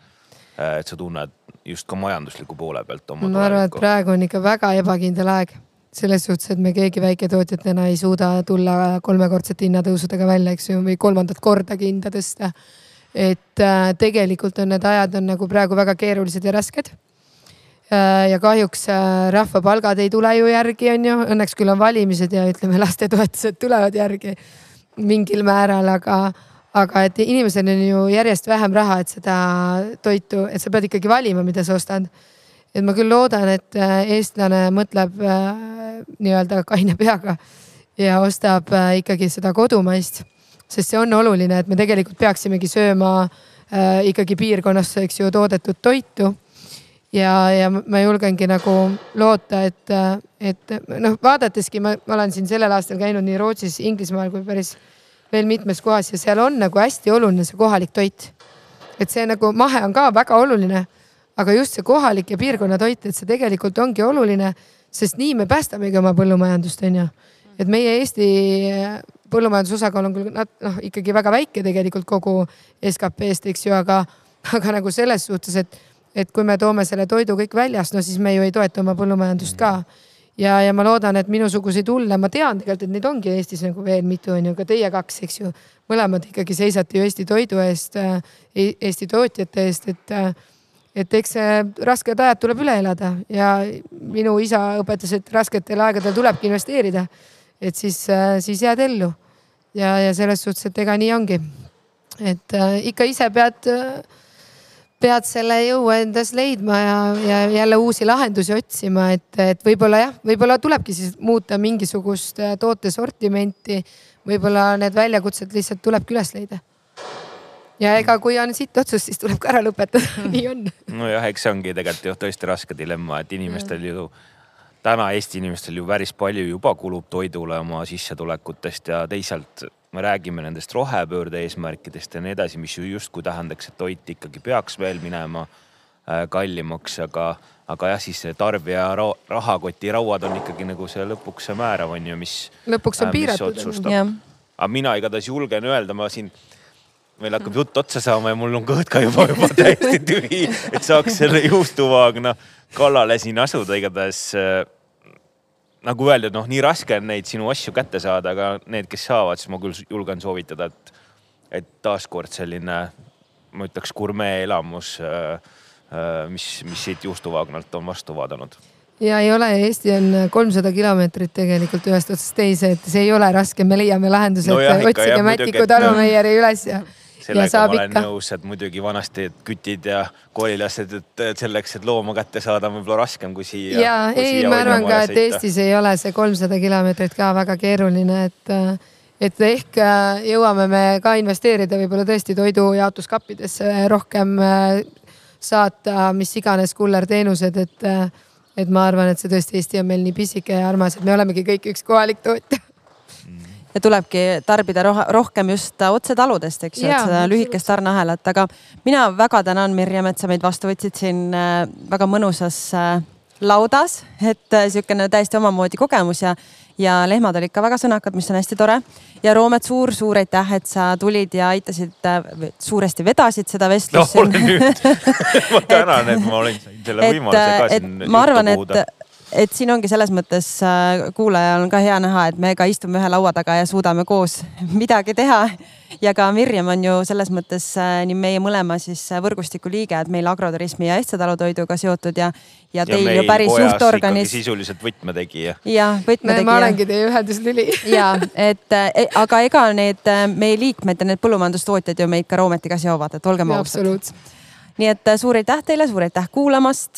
et sa tunned just ka majandusliku poole pealt oma. ma arvan, et praegu on ikka väga ebakindel aeg selles suhtes, et me keegi väiketootjatena ei suuda tulla kolmekordsete hinnatõusudega välja, eks ju, või kolmandat kordagi hinda tõsta. Et äh, tegelikult on need ajad on nagu praegu väga keerulised ja rasked. Äh, ja kahjuks äh, rahvapalgad ei tule ju järgi, on ju, õnneks küll on valimised ja ütleme, lastetoetused tulevad järgi mingil määral, aga, aga et inimesel on ju järjest vähem raha, et seda toitu, et sa pead ikkagi valima, mida sa ostad. et ma küll loodan, et äh, eestlane mõtleb nii-öelda kaine peaga ja ostab ikkagi seda kodumaist, sest see on oluline, et me tegelikult peaksimegi sööma ikkagi piirkonnas, eks ju, toodetud toitu ja, ja ma julgengi nagu loota, et, et noh, vaadateski ma, ma olen siin sellel aastal käinud nii Rootsis, Inglismaal kui päris veel mitmes kohas ja seal on nagu hästi oluline see kohalik toit. et see nagu mahe on ka väga oluline, aga just see kohalik ja piirkonna toit, et see tegelikult ongi oluline, sest nii me päästamegi oma põllumajandust, on ju. et meie Eesti põllumajanduse osakaal on küll noh, ikkagi väga väike tegelikult kogu SKP-st, eks ju, aga, aga nagu selles suhtes, et et kui me toome selle toidu kõik väljast, no siis me ju ei toeta oma põllumajandust ka. ja, ja ma loodan, et minusuguseid hulle, ma tean tegelikult, et neid ongi Eestis nagu veel mitu, on ju, ka teie kaks, eks ju. mõlemad ikkagi seisate ju Eesti toidu eest, äh, Eesti tootjate eest, et, et eks rasked ajad tuleb üle elada ja minu isa õpetas, et rasketel aegadel tulebki investeerida. Et siis, äh, siis jääd ellu. ja, ja selles suhtes, et ega nii ongi. et ikka ise pead pead selle jõu endas leidma ja, ja jälle uusi lahendusi otsima, et, et võib-olla jah, võib-olla tulebki siis muuta mingisugust äh, toote sortimenti. võib-olla need väljakutsed lihtsalt tulebki üles leida. ja ega kui on sitt otsus, siis tuleb ka ära lõpetada nii on. nojah, eks see ongi tegelikult ju tõesti raske dilemma, et inimestel ju täna Eesti inimestel ju päris palju juba kulub toidule oma sissetulekutest ja teisalt me räägime nendest rohepöörde eesmärkidest ja nii edasi, mis ju justkui tähendaks, et toit ikkagi peaks veel minema äh, kallimaks, aga, aga jah, siis tarbija rahakoti rauad on ikkagi nagu see lõpuks see määrav on ju, mis. lõpuks on äh, piiratud. aga mina igatahes julgen öelda, ma siin meil hakkab jutt otsa saama ja mul on kõht ka juba, juba täiesti tühi, et saaks selle juustuvaagna kallale siin asuda, igatahes äh, nagu öeldud, noh, nii raske on neid sinu asju kätte saada, aga need, kes saavad, siis ma küll julgen soovitada, et, et taaskord selline, ma ütleks, gurmee elamus, äh, äh, mis, mis siit juustuvaagnalt on vastu vaadanud. Ja ei ole, Eesti on kolmsada kilomeetrit tegelikult ühest otsast teise, et see ei ole raske, me leiame lahenduse no, otsige Mätiku Talumeieri üles ja sellega ma olen ikka. nõus, et muidugi vanasti kütid ja koolilased, et selleks, et looma kätte saada, on võib-olla raskem kui siia. ja ei, ma arvan ka, et Eestis ei ole see kolmsada kilomeetrit ka väga keeruline, et, et ehk äh, jõuame me ka investeerida võib-olla tõesti toidu jaotuskappidesse rohkem äh, saata mis iganes kullerteenused, et, äh, et ma arvan, et see tõesti Eesti on meil nii pisike ja armas, et me olemegi kõik üks kohalik tootja ja tulebki tarbida roh rohkem just otse taludest, eks ju, et seda lühikest tarneahelat, aga mina väga tänan, Mirjam, et sa meid vastu võtsid siin äh, väga mõnusas äh, laudas, et niisugune täiesti omamoodi kogemus ja ja lehmad olid ka väga sõnakad, mis on hästi tore. ja Roomet suur,, suur-suur aitäh, et sa tulid ja aitasid, suuresti vedasid seda vestlust no,. ole nüüd ma tänan, et ma olin selle võimaluse ka siin. ma arvan, et et siin ongi selles mõttes äh, kuulajal on ka hea näha, et me ka istume ühe laua taga ja suudame koos midagi teha. ja ka Mirjam on ju selles mõttes äh, nii meie mõlema siis äh, võrgustiku liige, et meil agroturismi ja Ehtsa talutoiduga seotud ja, ja teil ja ju päris juhtorganis. sisuliselt võtmetegija. jah, võtmetegija. ma olengi teie ühenduslüli ja et e, aga ega need meie liikmed ja need põllumajandustootjad ju meid ka Roometiga seovad, et olgem ausad. absoluutselt nii et suur aitäh teile, suur aitäh kuulamast